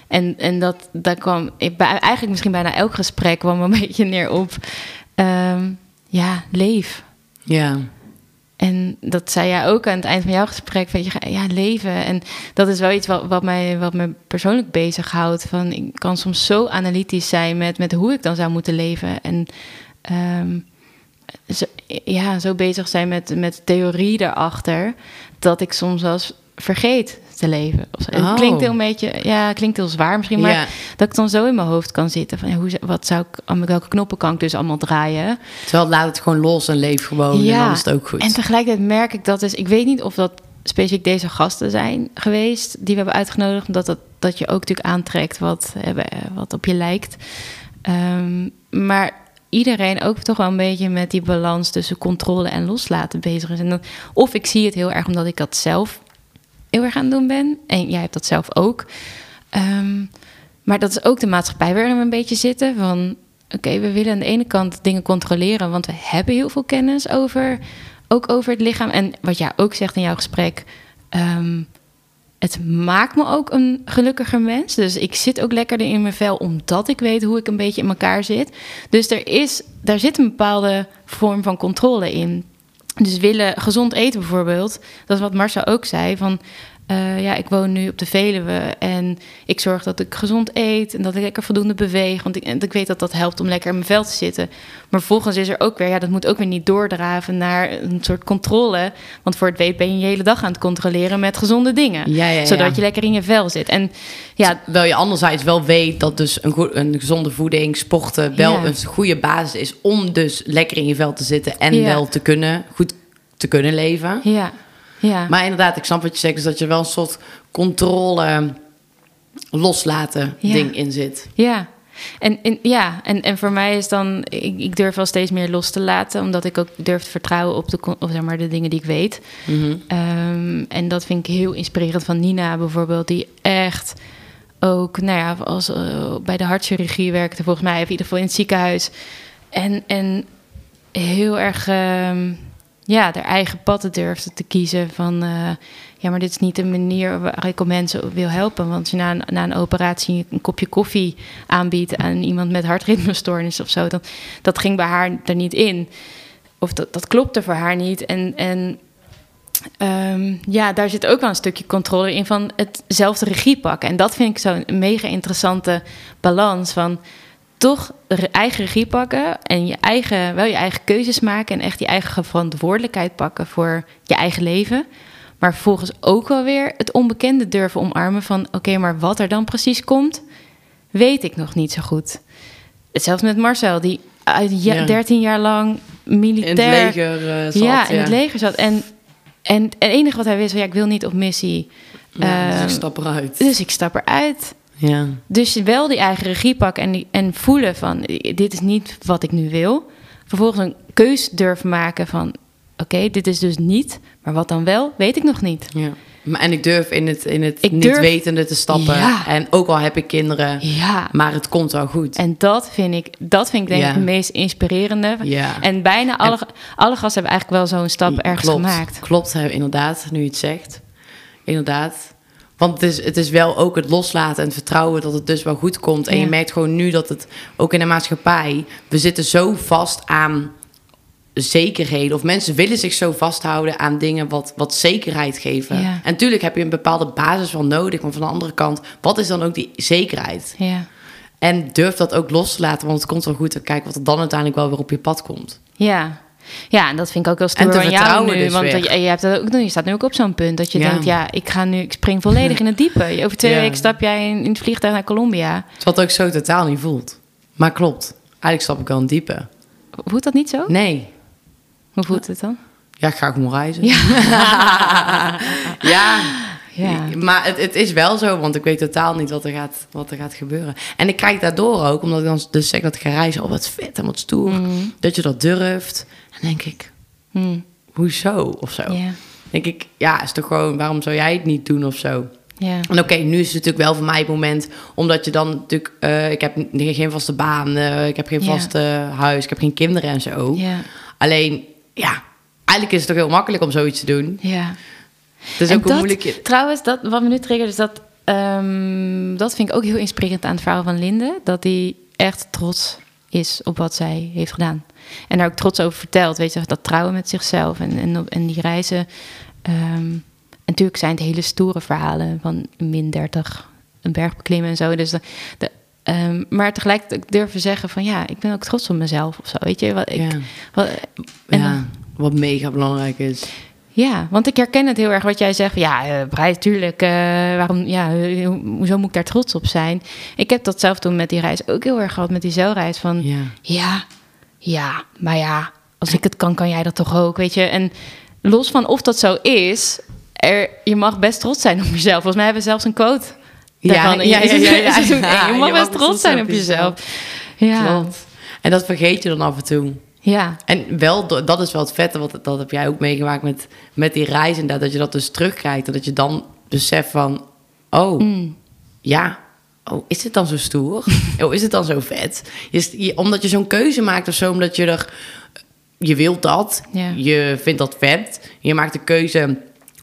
En, en dat, dat kwam ik, eigenlijk misschien bijna elk gesprek kwam een beetje neer op um, ja, leef. Ja. En dat zei jij ook aan het eind van jouw gesprek. Weet je, ja, leven. En dat is wel iets wat, wat, mij, wat me persoonlijk bezighoudt. Van, ik kan soms zo analytisch zijn met, met hoe ik dan zou moeten leven. En um, zo, ja, zo bezig zijn met, met theorie daarachter. Dat ik soms zelfs vergeet te leven. Het oh. klinkt heel een beetje, ja, klinkt heel zwaar misschien, maar dat ik dan zo in mijn hoofd kan zitten van hoe, wat zou ik, met welke knoppen kan ik dus allemaal draaien? Terwijl laat het gewoon los en leef gewoon ja. en dan is het ook goed. En tegelijkertijd merk ik dat dus, ik weet niet of dat specifiek deze gasten zijn geweest die we hebben uitgenodigd, omdat dat, dat je ook natuurlijk aantrekt wat, wat op je lijkt. Um, maar iedereen ook toch wel een beetje met die balans tussen controle en loslaten bezig is. En dan, of ik zie het heel erg omdat ik dat zelf heel erg aan het doen ben. En jij hebt dat zelf ook. Um, maar dat is ook de maatschappij waarin we een beetje zitten. Van oké, we willen aan de ene kant dingen controleren, want we hebben heel veel kennis over, ook over het lichaam. En wat jij ook zegt in jouw gesprek. Um, het maakt me ook een gelukkiger mens. Dus ik zit ook lekkerder in mijn vel omdat ik weet hoe ik een beetje in elkaar zit. Dus er is, daar zit een bepaalde vorm van controle in. Dus willen gezond eten bijvoorbeeld, dat is wat Marcia ook zei, van uh, ja, ik woon nu op de Veluwe en ik zorg dat ik gezond eet en dat ik lekker voldoende beweeg. Want ik, ik weet dat dat helpt om lekker in mijn vel te zitten. Maar vervolgens is er ook weer, ja, dat moet ook weer niet doordraven naar een soort controle. Want voor het weet ben je je hele dag aan het controleren met gezonde dingen. Ja, ja, zodat je lekker in je vel zit. En ja, Terwijl je anderzijds wel weet dat dus een, go een gezonde voeding, sporten wel een goede basis is om dus lekker in je vel te zitten en wel te kunnen, goed te kunnen leven. Ja. Ja. Maar inderdaad, ik snap wat je zegt, is dat je wel een soort controle loslaten ding in zit. Ja. En, en, ja, en, en voor mij is dan, ik, ik, durf wel steeds meer los te laten, omdat ik ook durf te vertrouwen op de, of zeg maar, de dingen die ik weet. Mhm. Ehm, en dat vind ik heel inspirerend van Nina bijvoorbeeld, die echt ook, nou ja, als uh, bij de hartchirurgie werkte, volgens mij, in ieder geval in het ziekenhuis. En, en heel erg. Ehm, ja, haar eigen padden durfde te kiezen. Van uh, ja, maar dit is niet de manier waar ik mensen wil helpen. Want als je na een, na een operatie een kopje koffie aanbiedt aan iemand met hartritmestoornis of zo, dan dat ging bij haar er niet in. Of dat, dat klopte voor haar niet. En, en um, ja, daar zit ook wel een stukje controle in van hetzelfde regie pakken. En dat vind ik zo'n mega interessante balans van toch eigen regie pakken en je eigen, wel je eigen keuzes maken en echt je eigen verantwoordelijkheid pakken voor je eigen leven. Maar vervolgens ook wel weer het onbekende durven omarmen van oké, maar wat er dan precies komt, weet ik nog niet zo goed. Hetzelfde met Marcel, die uit ja, 13 jaar lang militair... In het leger uh, zat. Ja, in het leger zat. En, en het enige wat hij wist, was, ja, ik wil niet op missie. Ja, dus ik ehm, stap eruit. Dus ik stap eruit. Ja. Dus wel die eigen regie pakken en, die, en voelen van dit is niet wat ik nu wil. Vervolgens een keus durven maken van oké, dit is dus niet, maar wat dan wel, weet ik nog niet. Ja. En ik durf in het, in het niet wetende te stappen. Ja. En ook al heb ik kinderen, ja. maar het komt wel goed. En dat vind ik, dat vind ik denk ik het meest inspirerende. Ja. En bijna alle, alle gasten hebben eigenlijk wel zo'n stap ergens gemaakt. Klopt, inderdaad, nu je het zegt. Inderdaad. Want het is, het is wel ook het loslaten en het vertrouwen dat het dus wel goed komt. En je merkt gewoon nu dat het ook in de maatschappij, we zitten zo vast aan zekerheden. Of mensen willen zich zo vasthouden aan dingen wat, wat zekerheid geven. En natuurlijk heb je een bepaalde basis van nodig. Maar van de andere kant, wat is dan ook die zekerheid? Ja. En durf dat ook los te laten, want het komt wel goed. En kijk wat er dan uiteindelijk wel weer op je pad komt. Ja, ja, en dat vind ik ook heel stoer aan jou nu. Dus want je, je, hebt dat ook, je staat nu ook op zo'n punt dat je denkt... ja, ik ga nu, ik spring volledig in het diepe. Over twee weken stap jij in, in, het vliegtuig naar Colombia. Wat ook zo totaal niet voelt. Maar klopt. Eigenlijk stap ik al in diepe. Voelt dat niet zo? Nee. Hoe voelt het dan? Ja, ik ga gewoon reizen. Ja. ja. Ja. Maar het, het is wel zo, want ik weet totaal niet wat er, gaat, wat er gaat gebeuren. En ik kijk daardoor ook, omdat ik dan dus zeg dat ik ga reizen. Oh, wat vet en wat stoer. Mm. Dat je dat durft. En denk ik, Mm. hoezo? Of zo. Ja. denk ik, ja, is toch gewoon, waarom zou jij het niet doen of zo? Ja. En oké, nu is het natuurlijk wel voor mij het moment, omdat je dan natuurlijk, eh, ik heb geen vaste baan, eh, ik heb geen vaste huis, ik heb geen kinderen en zo. Ja. Alleen, ja, eigenlijk is het toch heel makkelijk om zoiets te doen. Ja. En ook een moeilijke... Trouwens, dat, wat me nu triggert, is dat... ehm, dat vind ik ook heel inspirerend aan het verhaal van Linde. Dat hij echt trots is op wat zij heeft gedaan. En daar ook trots over vertelt. Weet je, dat trouwen met zichzelf en, en, die reizen. Ehm, en natuurlijk zijn het hele stoere verhalen van min 30, een berg beklimmen en zo. Dus de, de, ehm, maar tegelijkertijd durven zeggen van ja, ik ben ook trots op mezelf of zo. Weet je, wat ik. Ja. Wat, en ja, dan- wat mega belangrijk is. Ja, want ik herken het heel erg wat jij zegt. Ja, eh prijs, tuurlijk. eh, waarom, ja, eh, ho- hoezo moet ik daar trots op zijn? Ik heb dat zelf toen met die reis ook heel erg gehad. Met die zeilreis van... Ja. Ja, ja, maar ja, als ik het kan, kan jij dat toch ook, weet je? En los van of dat zo is, er, je mag best trots zijn op jezelf. Volgens mij hebben we zelfs een quote. daarvan ja, ja, ja, ja. Je mag best trots zijn op jezelf. Ja. En dat vergeet je dan af en toe. Ja, En wel, dat is wel het vette, wat, dat heb jij ook meegemaakt met, met die reis inderdaad. Dat je dat dus terugkrijgt. en Dat je dan beseft van, oh, Mm. ja, oh, is het dan zo stoer? oh, is het dan zo vet? Je, je- omdat je zo'n keuze maakt of zo, omdat je er... Je wilt dat, Ja. je vindt dat vet. Je maakt de keuze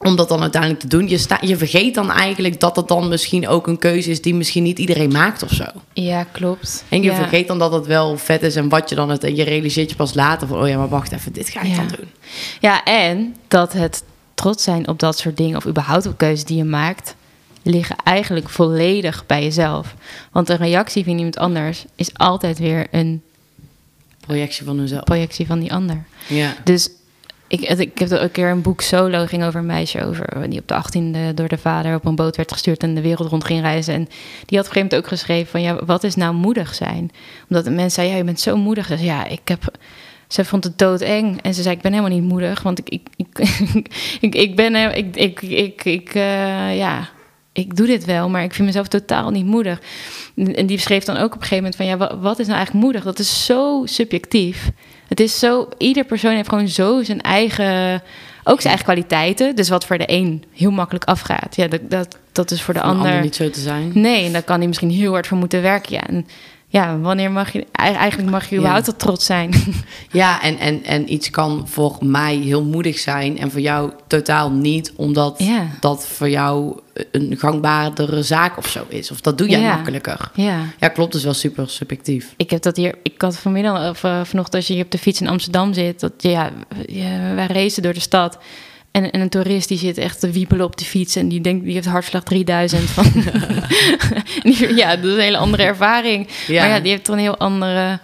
om dat dan uiteindelijk te doen. Je, sta, je vergeet dan eigenlijk dat het dan misschien ook een keuze is... die misschien niet iedereen maakt of zo. ja, klopt. En je ja. vergeet dan dat het wel vet is en wat je dan... Het, en je realiseert je pas later van... oh ja, maar wacht even, dit ga ik Ja. dan doen. Ja, en dat het trots zijn op dat soort dingen, of überhaupt op keuzes die je maakt, liggen eigenlijk volledig bij jezelf. Want een reactie van iemand anders is altijd weer een Projectie van hunzelf. projectie van die ander. Ja. Dus ik, ik heb er een keer een boek solo ging over een meisje over die op de 18e door de vader op een boot werd gestuurd en de wereld rond ging reizen. En die had op een gegeven moment ook geschreven van ja, wat is nou moedig zijn? Omdat de mensen zeiden, ja, je bent zo moedig. Dus ja, ik heb. Ze vond het doodeng. En ze zei, ik ben helemaal niet moedig. Want ik, ik, ik, ik, ben... he- Ik, ik, ik, ik, eh, ja, ik doe dit wel, maar ik vind mezelf totaal niet moedig. En die beschreef dan ook op een gegeven moment van... ja, wa- wat is nou eigenlijk moedig? Dat is zo subjectief. Het is zo... Ieder persoon heeft gewoon zo zijn eigen... ook zijn eigen kwaliteiten. Dus wat voor de een heel makkelijk afgaat... ja, dat, dat, dat is voor de ander niet zo te zijn. Nee, en daar kan hij misschien heel hard voor moeten werken. Ja, en ja wanneer mag je... Eigenlijk mag je Ja. überhaupt wel trots zijn. Ja, en, en, en iets kan voor mij heel moedig zijn en voor jou totaal niet, omdat Ja. dat voor jou een gangbaardere zaak of zo is. Of dat doe jij Ja. makkelijker. ja. Ja, klopt, is wel super subjectief. Ik heb dat hier. Ik had vanmiddag of uh, vanochtend als je hier op de fiets in Amsterdam zit. Dat ja, ja wij racen door de stad. En, en een toerist die zit echt te wiepelen op de fiets en die denkt die heeft hartslag 3000 van. die, ja, dat is een hele andere ervaring. Ja. Maar ja, die heeft toch een heel andere.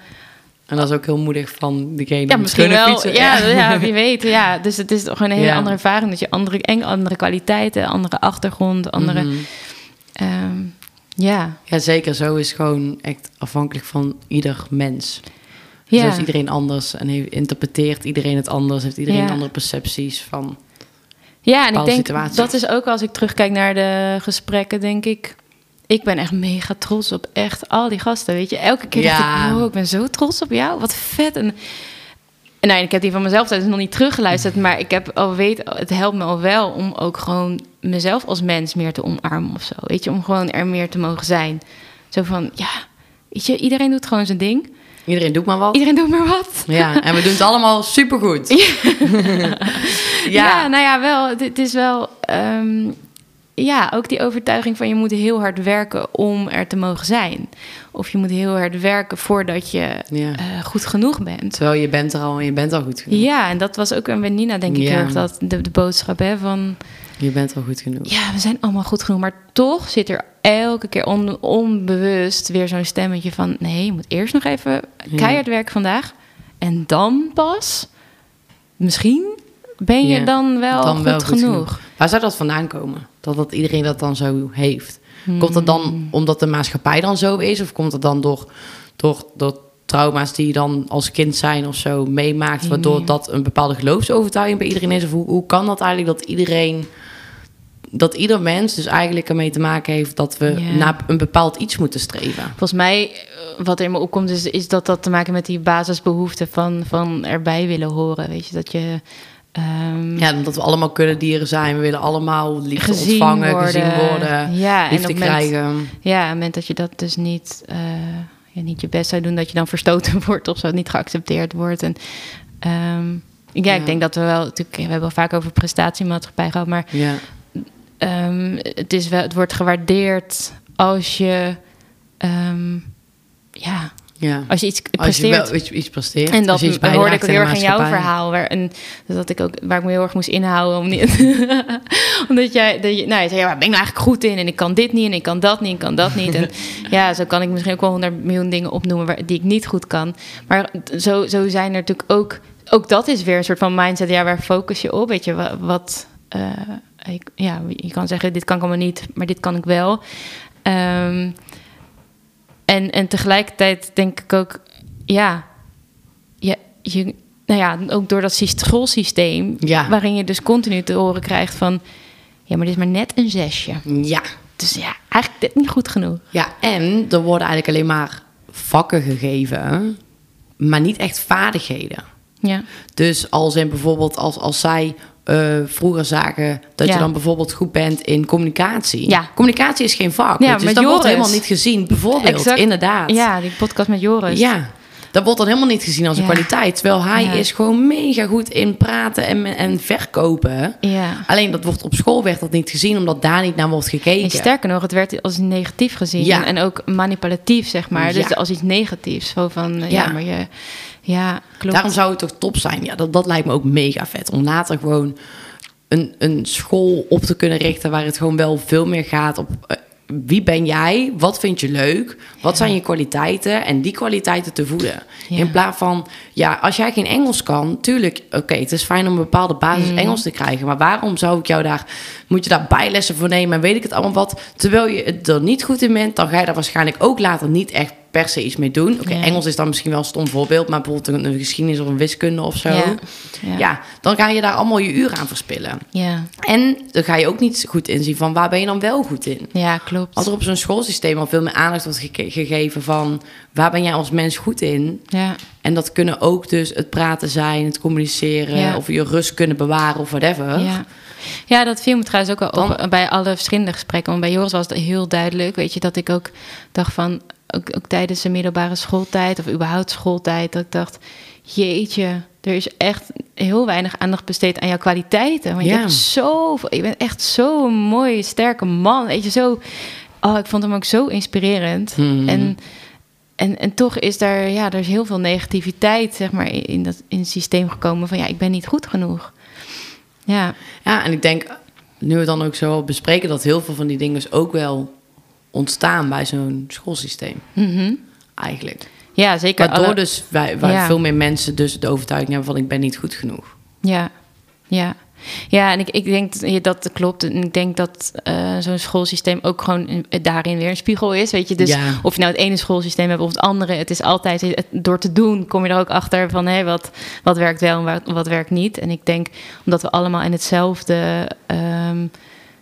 En dat is ook heel moedig van degene Ja, die misschien wel. fietsen. Ja, ja, wie weet. Ja, dus het is toch een hele Ja. andere ervaring dat je andere en andere kwaliteiten, andere achtergrond, andere. Mhm. ehm, ja, Ja, zeker. Zo is gewoon echt afhankelijk van ieder mens. ja. Zo is iedereen anders en interpreteert iedereen het anders. Heeft iedereen Ja. andere percepties van... Ja, en ik denk dat is ook als ik terugkijk naar de gesprekken, denk ik. Ik ben echt mega trots op echt al die gasten. Weet je, elke keer dacht Ja. ik, wow, ik ben zo trots op jou. Wat vet. En, en ik heb die van mezelf nog niet teruggeluisterd, maar ik heb al weet, het helpt me al wel om ook gewoon mezelf als mens meer te omarmen of zo. Weet je, om gewoon er meer te mogen zijn. Zo van, ja, weet je, iedereen doet gewoon zijn ding. Iedereen doet maar wat. Iedereen doet maar wat. Ja, en we doen het allemaal supergoed. Ja. nou ja, wel. Het, het is wel. ehm, ja, ook die overtuiging van je moet heel hard werken om er te mogen zijn. Of je moet heel hard werken voordat je Ja. eh, goed genoeg bent. Terwijl je bent er al en je bent al goed genoeg. Ja, en dat was ook een Nina, denk ik, Ja. heel erg dat de, de boodschap hè, van... Je bent al goed genoeg. Ja, we zijn allemaal goed genoeg. Maar toch zit er elke keer on- onbewust weer zo'n stemmetje van... nee, je moet eerst nog even keihard werken vandaag. En dan pas, misschien ben je Ja, dan wel, dan goed, wel goed genoeg. genoeg. Waar zou dat vandaan komen? Dat, dat iedereen dat dan zo heeft? Komt dat Hmm. dan omdat de maatschappij dan zo is? Of komt het dan door, door, door trauma's die je dan als kind zijn of zo meemaakt... waardoor dat een bepaalde geloofsovertuiging bij iedereen is? Of hoe, hoe kan dat eigenlijk dat iedereen dat ieder mens dus eigenlijk ermee te maken heeft dat we naar een bepaald iets moeten streven. Volgens mij, eh, wat er in me opkomt, is, is dat dat te maken met die basisbehoefte van, van erbij willen horen. Weet je, dat je ehm, Ja, omdat we allemaal kunnen dieren zijn. We willen allemaal liefde gezien ontvangen, worden. gezien worden, Ja, en liefde op het moment- krijgen. Ja, op het moment dat je dat dus niet, eh, ja, niet je best zou doen, dat je dan verstoten wordt of zo, niet geaccepteerd wordt. En ehm, ja, Ja. ik denk dat we wel, natuurlijk, we hebben wel vaak over prestatiemaatschappij gehad, maar Ja. ehm, het, is wel, het wordt gewaardeerd als je, ja, ja. als je iets Als je presteert. wel iets, presteert. En dat je iets hoorde ik ook heel erg in jouw verhaal. Waar, en, dus dat ik ook, waar ik me heel erg moest inhouden. Om niet, omdat jij, dat je, nou, je zei, ja, waar ben ik nou eigenlijk goed in? En ik kan dit niet, en ik kan dat niet, en ik kan dat niet. En ja, zo kan ik misschien ook wel honderd miljoen dingen opnoemen waar, die ik niet goed kan. Maar zo, zo zijn er natuurlijk ook... Ook dat is weer een soort van mindset. Ja, waar focus je op? Weet je, wa- wat... eh, ik- ja, je kan zeggen, dit kan ik allemaal niet, maar dit kan ik wel. Ehm, en, en tegelijkertijd denk ik ook, ja, je, je, nou ja, ook door dat syst- schoolsysteem, Ja. waarin je dus continu te horen krijgt van, ja, maar dit is maar net een zesje. Ja. Dus ja, eigenlijk dit niet goed genoeg. ja, en er worden eigenlijk alleen maar vakken gegeven, maar niet echt vaardigheden. Ja, Dus als in bijvoorbeeld als, als zij eh, vroeger zagen dat Ja. je dan bijvoorbeeld goed bent in communicatie. Ja. Communicatie is geen vak. Ja, dus dat wordt Joris. helemaal niet gezien. Bijvoorbeeld, Exact. inderdaad. ja die podcast met Joris. Ja, dat wordt dan helemaal niet gezien als een kwaliteit. Terwijl hij is gewoon mega goed in praten en, en verkopen. Ja. Alleen dat wordt op school werd dat niet gezien, omdat daar niet naar wordt gekeken. En sterker nog, het werd als negatief gezien. Ja. En ook manipulatief, zeg maar. Dus als iets negatiefs. Zo van, eh. Ja. maar je... Ja, klopt. Daarom zou het toch top zijn. Ja, dat, dat lijkt me ook mega vet. Om later gewoon een, een school op te kunnen richten waar het gewoon wel veel meer gaat op eh, wie ben jij, wat vind je leuk, wat zijn je kwaliteiten en die kwaliteiten te voeden. Ja. In plaats van, ja, als jij geen Engels kan, tuurlijk, oké, het is fijn om een bepaalde basis Mm. Engels te krijgen, maar waarom zou ik jou daar, moet je daar bijlessen voor nemen en weet ik het allemaal wat, terwijl je het er niet goed in bent, dan ga je daar waarschijnlijk ook later niet echt per se iets mee doen. Oké, Ja. Engels is dan misschien wel een stom voorbeeld, maar bijvoorbeeld een, geschiedenis of een wiskunde of zo. Ja. Ja. Ja. dan ga je daar allemaal je uur aan verspillen. Ja. En dan ga je ook niet goed inzien van waar ben je dan wel goed in. ja, klopt. Als er op zo'n schoolsysteem al veel meer aandacht wordt gege- gegeven van waar ben jij als mens goed in. Ja. En dat kunnen ook dus het praten zijn, het communiceren Ja. of je rust kunnen bewaren of whatever. Ja. ja, dat viel me trouwens ook wel op bij alle verschillende gesprekken. Want bij Joris was het heel duidelijk, weet je, dat ik ook dacht van, ook, ook tijdens de middelbare schooltijd of überhaupt schooltijd, dat ik dacht, jeetje, er is echt heel weinig aandacht besteed aan jouw kwaliteiten. Want je Ja. hebt zoveel, je bent echt zo'n mooie, sterke man, weet je, zo... Oh, ik vond hem ook zo inspirerend. Mhm. En, en, en toch is daar, ja, er is heel veel negativiteit, zeg maar, in, in dat, in het systeem gekomen van, ja, ik ben niet goed genoeg. Ja, Ja, en ik denk, nu we dan ook zo bespreken, dat heel veel van die dingen dus ook wel ontstaan bij zo'n schoolsysteem. Mhm. Eigenlijk. ja zeker. Waardoor alle- dus wij, wij Ja. veel meer mensen dus de overtuiging hebben van ik ben niet goed genoeg. Ja, ja. Ja, en ik, ik denk dat dat klopt. En ik denk dat eh, zo'n schoolsysteem ook gewoon een- daarin weer een spiegel is. Weet je, dus Ja. of je nou het ene schoolsysteem hebt of het andere, het is altijd het- door te doen kom je er ook achter van hé, wat, wat werkt wel en wat, wat werkt niet. En ik denk omdat we allemaal in hetzelfde. ehm,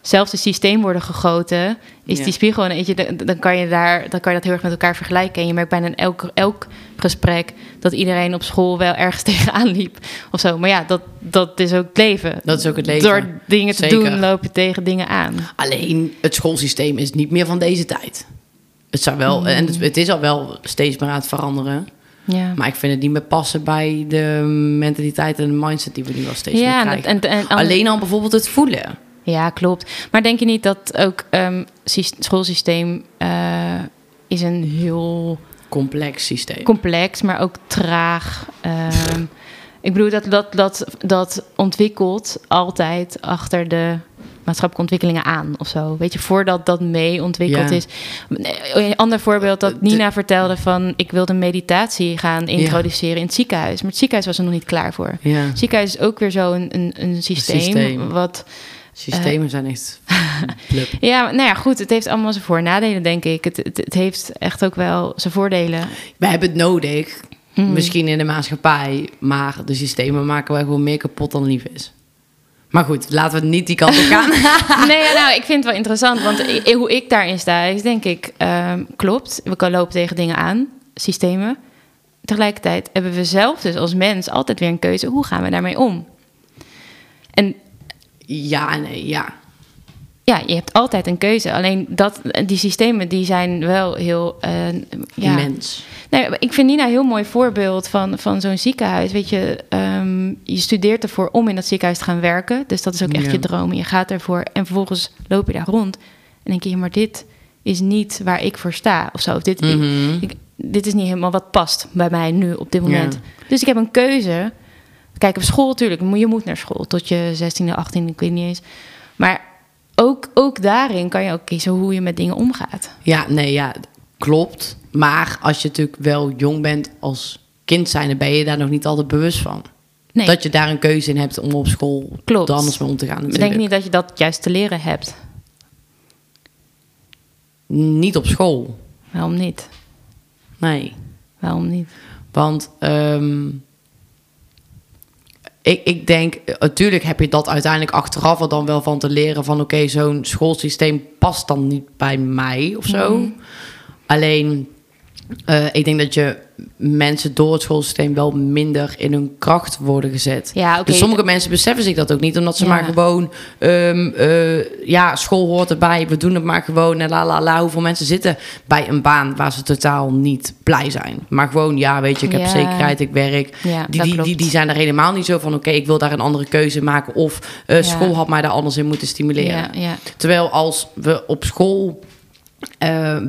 zelfde systeem worden gegoten, is Ja. die spiegel. En weet je, dan, kan je daar, dan kan je dat heel erg met elkaar vergelijken. En je merkt bijna in elk, elk gesprek dat iedereen op school wel ergens tegenaan liep of zo. Maar ja, dat, dat is ook het leven. Dat is ook het leven. Door dingen te Zeker. doen, loop je tegen dingen aan. Alleen het schoolsysteem is niet meer van deze tijd. Het zou wel, Mm. en het, het is al wel steeds meer aan het veranderen. Ja. Maar ik vind het niet meer passen bij de mentaliteit en de mindset die we nu al steeds ja, meer en, krijgen. en, en, Alleen al bijvoorbeeld het voelen. Ja, klopt. Maar denk je niet dat ook sys- schoolsysteem eh, is een heel Complex systeem. complex, maar ook traag. Ehm, ik bedoel dat dat, dat dat ontwikkelt altijd achter de maatschappelijke ontwikkelingen aan of zo. Weet je, voordat dat mee ontwikkeld Ja. is. Een ander voorbeeld dat De- Nina vertelde van ik wilde meditatie gaan introduceren in het ziekenhuis, maar het ziekenhuis was er nog niet klaar voor. ja, Het ziekenhuis is ook weer zo'n een, een systeem, systeem. wat systemen zijn echt ja, nou ja, goed, het heeft allemaal zijn voor- en nadelen, denk ik. Het, het, het heeft echt ook wel zijn voordelen. Wij hebben het nodig, Mhm. misschien in de maatschappij, maar de systemen maken wij gewoon meer kapot dan lief is. Maar goed, laten we niet die kant op gaan. nee, nou, ik vind het wel interessant. Want hoe ik daarin sta, is denk ik... ehm, klopt, we kunnen lopen tegen dingen aan, systemen. Tegelijkertijd hebben we zelf dus als mens altijd weer een keuze. Hoe gaan we daarmee om? En ja, nee, ja. ja, je hebt altijd een keuze. Alleen dat, die systemen die zijn wel heel... eh, ja, Mens. Nee, ik vind Nina een heel mooi voorbeeld van, van zo'n ziekenhuis. Weet je, ehm, je studeert ervoor om in dat ziekenhuis te gaan werken. Dus dat is ook echt Ja. je droom. Je gaat ervoor en vervolgens loop je daar rond. En denk je, maar dit is niet waar ik voor sta. Of zo. Of dit, Mhm. ik, dit is niet helemaal wat past bij mij nu op dit moment. Ja. Dus ik heb een keuze. Kijk, op school natuurlijk. Je moet naar school tot je 16e, 18e, ik weet niet eens. Maar ook, ook daarin kan je ook kiezen hoe je met dingen omgaat. Ja, nee, ja, klopt. Maar als je natuurlijk wel jong bent als kind zijn, dan ben je daar nog niet altijd bewust van. Nee, Dat je daar een keuze in hebt om op school Klopt. er anders mee om te gaan. ik denk niet dat je dat juist te leren hebt. Niet op school. Waarom niet? Nee. Waarom niet? Want ehm, ik, ik denk, eh, natuurlijk heb je dat uiteindelijk achteraf er dan wel van te leren van oké, zo'n schoolsysteem past dan niet bij mij of zo. Mhm. Alleen, eh, ik denk dat je mensen door het schoolsysteem wel minder in hun kracht worden gezet. Ja, oké. Dus sommige mensen beseffen zich dat ook niet, omdat ze Ja. maar gewoon, ehm, eh, ja, school hoort erbij, we doen het maar gewoon en la la la. Hoeveel mensen zitten bij een baan waar ze totaal niet blij zijn, maar gewoon, ja, weet je, ik heb Ja. zekerheid, ik werk. Ja, Die, die, die, die zijn er helemaal niet zo van, oké, ik wil daar een andere keuze maken of eh, school had mij daar anders in moeten stimuleren. Terwijl als we op school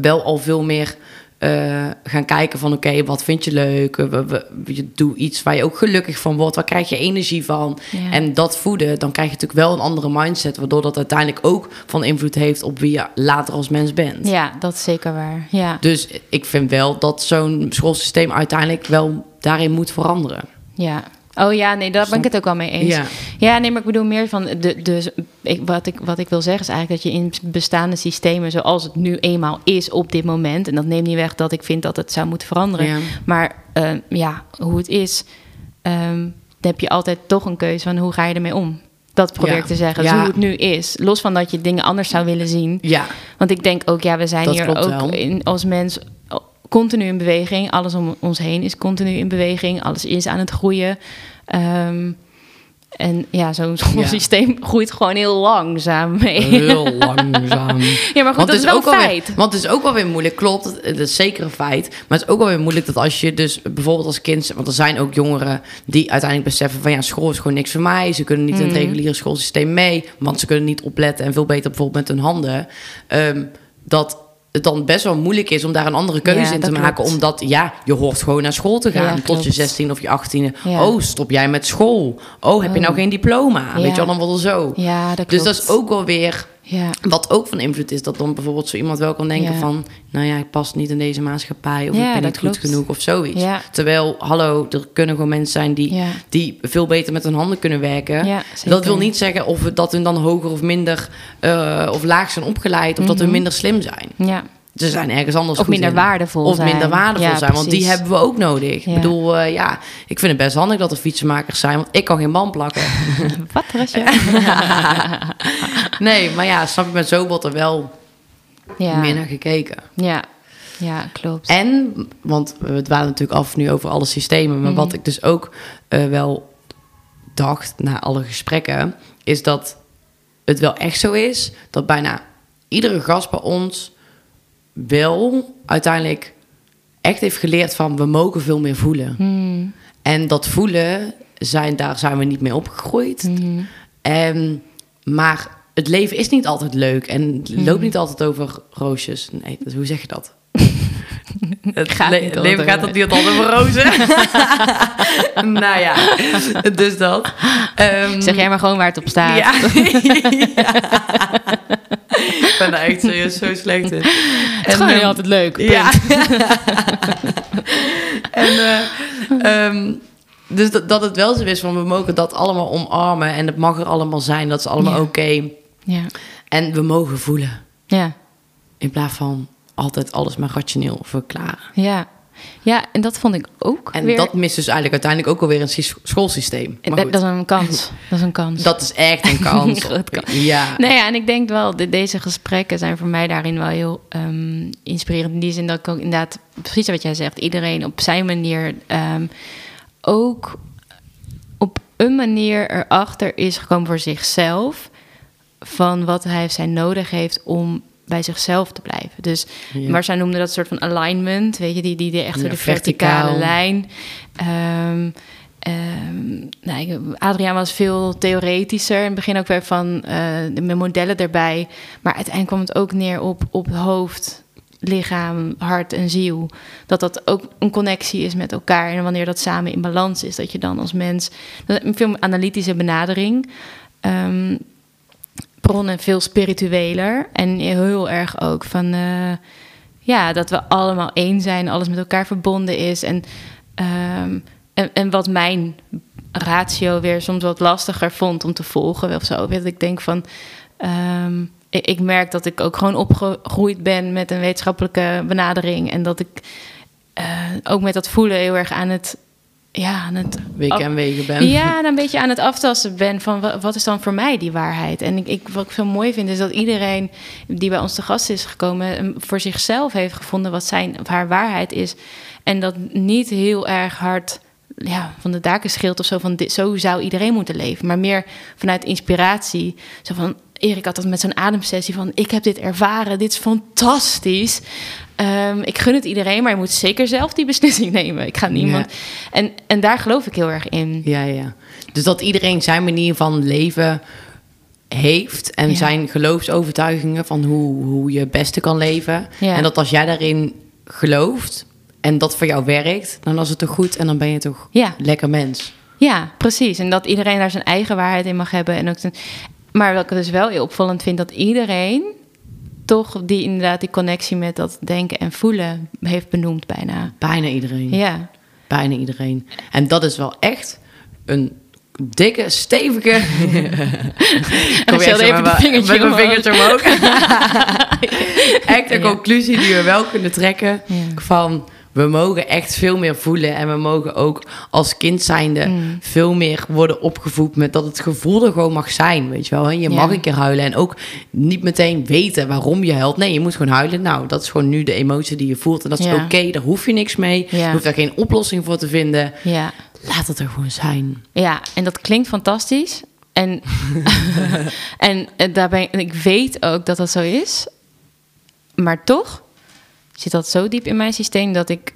wel al veel meer eh, gaan kijken van... oké, wat vind je leuk? We, we, je doe iets waar je ook gelukkig van wordt. Waar krijg je energie van? Ja. En dat voeden, dan krijg je natuurlijk wel een andere mindset... waardoor dat uiteindelijk ook van invloed heeft... op wie je later als mens bent. ja, dat is zeker waar. Ja, Dus ik vind wel dat zo'n schoolsysteem uiteindelijk wel daarin moet veranderen. ja. Oh ja, nee, daar ben ik het ook wel mee eens. Ja. Ja, nee, maar ik bedoel meer van... De, de, ik, wat, ik, wat ik wil zeggen is eigenlijk dat je in bestaande systemen... zoals het nu eenmaal is op dit moment... en dat neemt niet weg dat ik vind dat het zou moeten veranderen... Ja. maar eh, ja, hoe het is... ehm, dan heb je altijd toch een keuze van hoe ga je ermee om. Dat probeer Ja. ik te zeggen. Dus Ja. hoe het nu is. Los van dat je dingen anders zou willen zien... Ja, Want ik denk ook, ja, we zijn Dat hier ook in, als mens continu in beweging. Alles om ons heen is continu in beweging. Alles is aan het groeien. Ehm, en ja, zo'n schoolsysteem groeit gewoon heel langzaam mee. heel langzaam. Ja, maar goed, Want dat is wel een ook alweer- feit. want het is ook wel weer moeilijk, klopt. Het is zeker een feit. Maar het is ook wel weer moeilijk dat als je dus bijvoorbeeld als kind... Want er zijn ook jongeren die uiteindelijk beseffen van... ja, school is gewoon niks voor mij. Ze kunnen niet in Mhm. het reguliere schoolsysteem mee. Want ze kunnen niet opletten en veel beter bijvoorbeeld met hun handen. Ehm, dat het dan best wel moeilijk is om daar een andere keuze Ja, in te maken. klopt. Omdat, ja, je hoort gewoon naar school te gaan Ja, tot je klopt. 16 of je 18e. Ja. Oh, stop jij met school? Oh, heb je Oh. nou geen diploma? Weet je wel, dan het zo. Ja, dat klopt. Dus dat is ook wel weer Ja, wat ook van invloed is, dat dan bijvoorbeeld zo iemand wel kan denken Ja. van... nou ja, ik pas niet in deze maatschappij of Ja, ik ben niet goed genoeg of zoiets. Terwijl, hallo, er kunnen gewoon mensen zijn die, die veel beter met hun handen kunnen werken. Dat wil niet zeggen of dat hun dan hoger of minder eh, of laag zijn opgeleid... of dat hun Mhm. minder slim zijn. Ja, Ze zijn ergens anders of minder in. waardevol Of zijn. minder waardevol Ja, zijn, want die hebben we ook nodig. Ja. Ik bedoel, eh, ja, ik vind het best handig dat er fietsenmakers zijn... want ik kan geen band plakken. Wat, Rasje? nee, maar ja, snap je, met zo wordt er wel ja. meer naar gekeken. ja, ja, klopt. En, want we dwalen natuurlijk af nu over alle systemen, maar Mhm. wat ik dus ook eh, wel dacht na alle gesprekken, is dat het wel echt zo is dat bijna iedere gast bij ons wel uiteindelijk echt heeft geleerd van we mogen veel meer voelen. Hmm, En dat voelen, zijn, daar zijn we niet mee opgegroeid. En, maar het leven is niet altijd leuk en het Mhm. loopt niet altijd over roosjes. Nee, dus hoe zeg je dat? Het Gaat le- niet leven gaat dat niet altijd over rozen. nou ja, dus dat. Ehm, Zeg jij maar gewoon waar het op staat. Ja. Ja. Ik ben daar echt serieus zo slecht in. Het is gewoon ehm, niet altijd leuk. ja. en eh, ehm, dus dat, dat het wel zo is van we mogen dat allemaal omarmen en het mag er allemaal zijn, dat is allemaal Ja. oké. Ja. En we mogen voelen Ja. in plaats van altijd alles maar rationeel verklaren. Ja. Ja, en dat vond ik ook En weer... dat mist dus eigenlijk uiteindelijk ook alweer een sys- schoolsysteem. Maar dat, goed, dat is een kans. Dat is een kans. dat is echt een kans. Ja. Nou ja, en ik denk wel, de, deze gesprekken zijn voor mij daarin wel heel ehm, inspirerend. In die zin dat ik ook inderdaad, precies wat jij zegt, iedereen op zijn manier ehm, ook op een manier erachter is gekomen voor zichzelf. Van wat hij of zij nodig heeft om bij zichzelf te blijven. Dus Ja. maar zij noemde dat een soort van alignment, weet je, die, die, die echt Ja, de verticale verticaal. lijn. Nou, ik- Adriaan was veel theoretischer. In het begin ook weer van eh, de modellen erbij. Maar uiteindelijk kwam het ook neer op, op hoofd, lichaam, hart en ziel. Dat dat ook een connectie is met elkaar. En wanneer dat samen in balans is, dat je dan als mens... dat Een veel analytische benadering. Ehm bronnen veel spiritueler. En heel erg ook van... eh, ja, dat we allemaal één zijn, alles met elkaar verbonden is. En, ehm, en, en wat mijn ratio weer soms wat lastiger vond om te volgen of zo. Dat ik denk van. ehm, ik, ik merk dat ik ook gewoon opgegroeid ben met een wetenschappelijke benadering. En dat ik eh, ook met dat voelen heel erg aan het. Ja, aan het Weken en wegen ben. ja, en een beetje aan het aftasten ben van wa- wat is dan voor mij die waarheid. En ik, ik, wat ik zo mooi vind is dat iedereen die bij ons te gast is gekomen, voor zichzelf heeft gevonden wat zijn of haar waarheid is. En dat niet heel erg hard ja, van de daken scheelt of zo van dit, zo zou iedereen moeten leven. Maar meer vanuit inspiratie. Zo van Erik had dat met zo'n ademsessie van ik heb dit ervaren, dit is fantastisch. Ehm, ik gun het iedereen, maar je moet zeker zelf die beslissing nemen. Ik ga niemand. En, en daar geloof ik heel erg in. Ja, ja. Dus dat iedereen zijn manier van leven heeft en Ja. zijn geloofsovertuigingen van hoe, hoe je het beste kan leven. Ja. En dat als jij daarin gelooft en dat voor jou werkt, dan is het toch goed en dan ben je toch Ja. lekker mens. Ja, precies. En dat iedereen daar zijn eigen waarheid in mag hebben. En ook zijn... Maar wat ik dus wel heel opvallend vind, dat iedereen toch die inderdaad die connectie met dat denken en voelen heeft benoemd bijna. Bijna iedereen. Ja, Bijna iedereen. En dat is wel echt een dikke, stevige... En ze hadden even de vingertje met mijn vingertje omhoog. echt een conclusie die we wel kunnen trekken Ja. van... We mogen echt veel meer voelen en we mogen ook als kind zijnde Mm. veel meer worden opgevoed met dat het gevoel er gewoon mag zijn, weet je wel. hè? Je Ja. mag een keer huilen en ook niet meteen weten waarom je huilt. Nee, je moet gewoon huilen. Nou, dat is gewoon nu de emotie die je voelt en dat is Ja. oké. Daar hoef je niks mee. Ja. Je hoeft daar geen oplossing voor te vinden. ja. Laat het er gewoon zijn. Ja, en dat klinkt fantastisch. En, en eh, daar ben ik, en ik weet ook dat dat zo is. Maar toch zit dat zo diep in mijn systeem dat ik...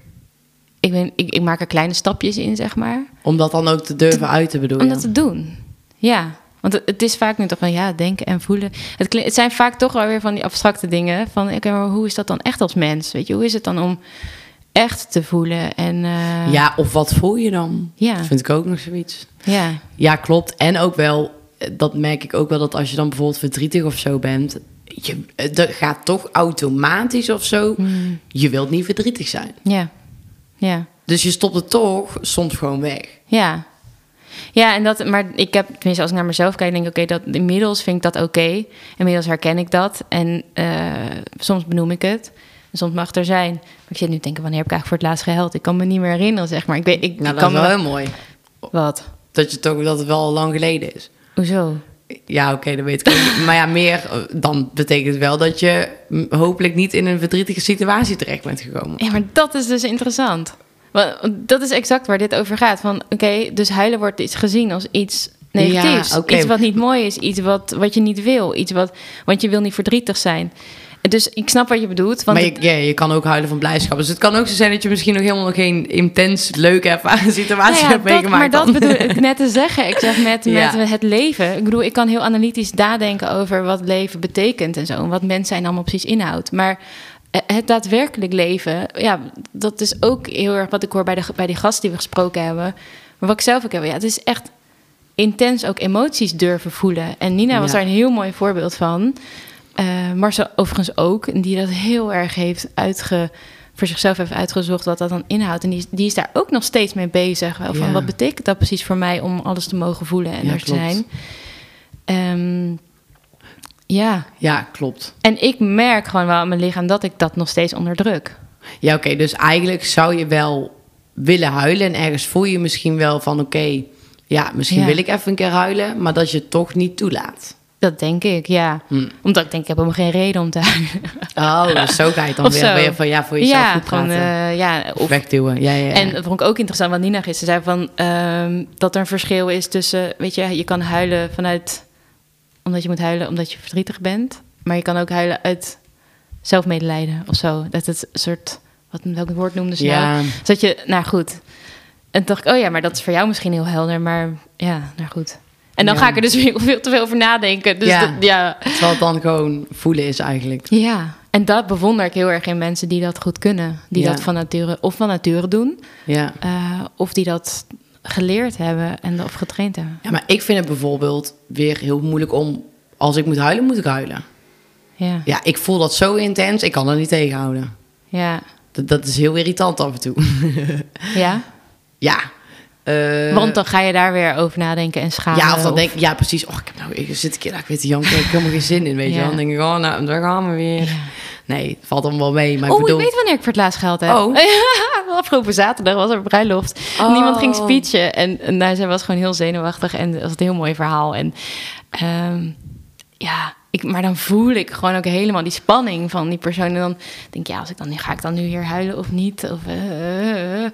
Ik, ben, ik, ik maak er kleine stapjes in, zeg maar. Om dat dan ook te durven uiten, bedoel Om je? dat te doen. Ja, want het, het is vaak nu toch van ja, denken en voelen. Het, zijn vaak toch wel weer van die abstracte dingen. Van oké, maar hoe is dat dan echt als mens? Weet je, hoe is het dan om echt te voelen? En eh, Ja, of wat voel je dan? ja, Dat vind ik ook nog zoiets. ja, Ja, klopt. En ook wel, eh, dat merk ik ook wel, dat als je dan bijvoorbeeld verdrietig of zo bent... Je, eh, dat gaat toch automatisch of zo. Hmm. Je wilt niet verdrietig zijn. ja, ja. Dus je stopt het toch soms gewoon weg. Ja. Ja, en dat, maar ik heb, tenminste, als ik naar mezelf kijk, denk ik, oké, dat inmiddels vind ik dat oké. Inmiddels herken ik dat. En eh, soms benoem ik het. En soms mag het er zijn. Maar ik zit nu te denken, wanneer heb ik eigenlijk voor het laatst gehuild? Ik kan me niet meer herinneren, zeg maar. Ik weet, ik, Nou, ik dat kan is wel me... heel mooi. Wat? Dat, je toch, dat het wel lang geleden is. Hoezo? Ja, oké, dat weet ik ook. Maar ja, meer eh, dan betekent wel dat je hopelijk niet in een verdrietige situatie terecht bent gekomen. Ja, maar dat is dus interessant. Want dat is exact waar dit over gaat. Van, oké, dus huilen wordt iets gezien als iets negatiefs. Ja. Iets wat niet mooi is. Iets wat, wat je niet wil. Iets wat, want je wil niet verdrietig zijn. Dus ik snap wat je bedoelt. Want maar je, het- ja, je kan ook huilen van blijdschap. Dus het kan ook zo zijn dat je misschien nog helemaal geen intens leuke situatie Nou ja, hebt meegemaakt. maar dat bedoel ik net te zeggen. Ik zeg met, Ja. met het leven. Ik bedoel, ik kan heel analytisch nadenken over wat leven betekent en zo. En wat mens zijn allemaal precies inhoudt. Maar eh, het daadwerkelijk leven, ja, dat is ook heel erg wat ik hoor bij, de, bij die gasten die we gesproken hebben. Maar wat ik zelf ook heb, ja, het is echt intens ook emoties durven voelen. En Nina was Ja. daar een heel mooi voorbeeld van. Eh Marcel overigens ook, en die dat heel erg heeft uitge, voor zichzelf heeft uitgezocht wat dat dan inhoudt. En die, is- die is daar ook nog steeds mee bezig. Wel, van Ja. wat betekent dat precies voor mij om alles te mogen voelen en Ja, er te zijn. Ehm, ja, Ja, klopt. en ik merk gewoon wel aan mijn lichaam dat ik dat nog steeds onderdruk. Ja, oké. dus eigenlijk zou je wel willen huilen. En ergens voel je misschien wel van... oké, ja, misschien Ja. wil ik even een keer huilen... maar dat je het toch niet toelaat. Dat denk ik, ja. Hm. Omdat ik denk, ik heb helemaal geen reden om te huilen. Oh, dus zo ga je dan Of weer, weer van... ja, voor jezelf ja, goed praten. gewoon, eh, ja, of wegduwen. Ja, ja, ja. En dat vond ik ook interessant wat Nina gisteren zei van ehm, dat er een verschil is tussen, weet je, je kan huilen vanuit omdat je moet huilen omdat je verdrietig bent, maar je kan ook huilen uit zelfmedelijden of zo. Dat het een soort wat welk woord noemde ze Ja. nou? Dat je, nou goed. En toen dacht ik, oh ja, maar dat is voor jou misschien heel helder, maar ja, nou goed. En dan Ja. ga ik er dus veel, veel te veel over nadenken. Dus Ja. dat- ja. Terwijl het dan gewoon voelen is eigenlijk. Ja, en dat bewonder ik heel erg in mensen die dat goed kunnen. Die Ja. dat van nature of van nature doen, Ja. eh, of die dat geleerd hebben en of getraind hebben. ja, maar ik vind het bijvoorbeeld weer heel moeilijk om... als ik moet huilen, moet ik huilen. Ja, Ja, ik voel dat zo intens, ik kan er niet tegenhouden. ja, Dat, dat is heel irritant af en toe. ja. ja. Eh, Want dan ga je daar weer over nadenken en schamen. Ja, of dan denk ik, ja precies, oh, ik heb nou, ik zit een keer, nou, ik janken, ik heb helemaal geen zin in, weet je Ja. Dan denk ik, oh, nou, daar gaan we weer. Ja. Nee, valt allemaal wel mee, maar ik Oh, bedoel... ik weet wanneer ik voor het laatst geld heb. Oh. Afgelopen zaterdag was er een bruiloft. Oh. Niemand ging speechen. En, en nou, zij was gewoon heel zenuwachtig. En dat was een heel mooi verhaal. En ehm, ja, ik, maar dan voel ik gewoon ook helemaal die spanning van die persoon. En dan denk ik, ja, als ik dan, ga ik dan nu hier huilen of niet? Of, eh, eh.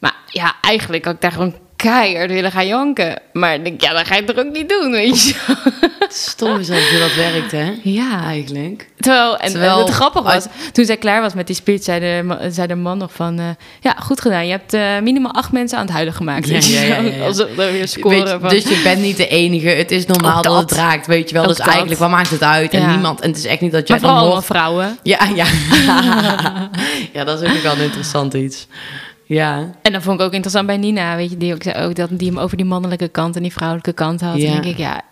Maar ja, eigenlijk had ik daar gewoon keihard willen gaan janken. Maar denk, ja, dat ga je toch ook niet doen, weet je. Stom is dat je dat werkt, hè? Ja, Eigenlijk. Terwijl, en Terwijl- het grappig was, toen zij klaar was met die speech, zei de, zei de man nog van... eh, ja, goed gedaan. Je hebt eh, minimaal acht mensen aan het huilen gemaakt. Ja, ja, ja. Alsof er weer Weet je, scoren van... dus je bent niet de enige. Het is normaal dat. het raakt, weet je wel. Ook dus dat. eigenlijk, wat maakt het uit? En niemand, en het is echt niet dat jij maar vooral dan hoort... vrouwen. Ja, ja. ja, dat is ook wel een interessant iets. Ja. En dat vond ik ook interessant bij Nina, weet je, die ook zei ook dat die hem over die mannelijke kant en die vrouwelijke kant had. Ja. En denk ik, ja,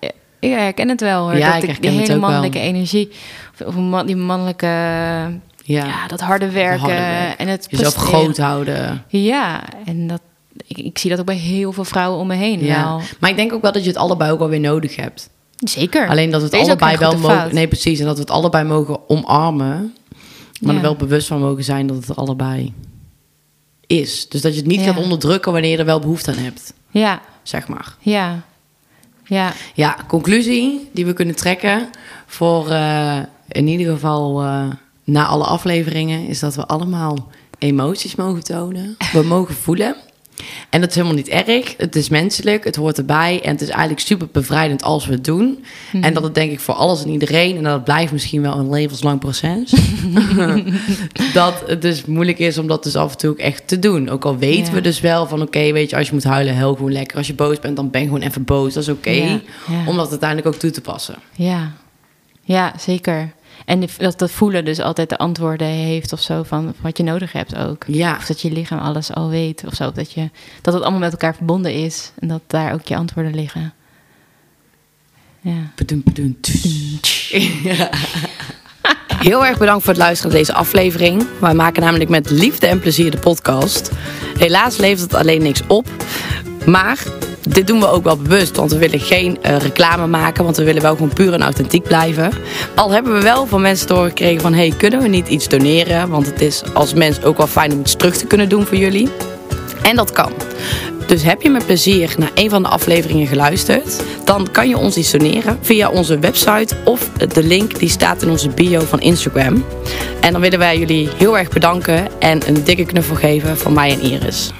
ik herken het wel hoor. Ja, dat ik die het hele wel. mannelijke energie, of, die mannelijke, ja. Ja. dat harde werken harde werk. en het Jezelf presteren. groot houden. Ja, en dat, ik, ik zie dat ook bij heel veel vrouwen om me heen Ja. wel. Maar ik denk ook wel dat je het allebei ook wel weer nodig hebt. Zeker. Alleen dat we het allebei wel mogen. Nee, precies. En dat we het allebei mogen omarmen. Maar Ja. er wel bewust van mogen zijn dat het allebei is. Dus dat je het niet Ja. gaat onderdrukken wanneer je er wel behoefte aan hebt. Ja, Zeg maar. ja, ja. Ja, conclusie die we kunnen trekken voor eh, in ieder geval eh, na alle afleveringen is dat we allemaal emoties mogen tonen. We mogen voelen. En dat is helemaal niet erg. Het is menselijk, het hoort erbij. En het is eigenlijk super bevrijdend als we het doen. En dat het denk ik voor alles en iedereen... en dat het blijft misschien wel een levenslang proces... dat het dus moeilijk is om dat dus af en toe ook echt te doen. Ook al weten we dus wel van... oké, weet je, als je moet huilen, heel gewoon lekker. Als je boos bent, dan ben gewoon even boos. Dat is oké. Ja, ja. Om dat uiteindelijk ook toe te passen. Ja, ja zeker. En dat, dat voelen dus altijd de antwoorden heeft of zo van wat je nodig hebt ook. Ja, Of dat je lichaam alles al weet of zo. Of dat, je, dat het allemaal met elkaar verbonden is. En dat daar ook je antwoorden liggen. Ja. Heel erg bedankt voor het luisteren naar deze aflevering. Wij maken namelijk met liefde en plezier de podcast. Helaas levert het alleen niks op. Maar dit doen we ook wel bewust, want we willen geen eh, reclame maken. Want we willen wel gewoon puur en authentiek blijven. Al hebben we wel van mensen te horen gekregen van... hey, kunnen we niet iets doneren? Want het is als mens ook wel fijn om iets terug te kunnen doen voor jullie. En dat kan. Dus heb je met plezier naar een van de afleveringen geluisterd, dan kan je ons iets doneren via onze website of de link die staat in onze bio van Instagram. En dan willen wij jullie heel erg bedanken en een dikke knuffel geven van mij en Iris.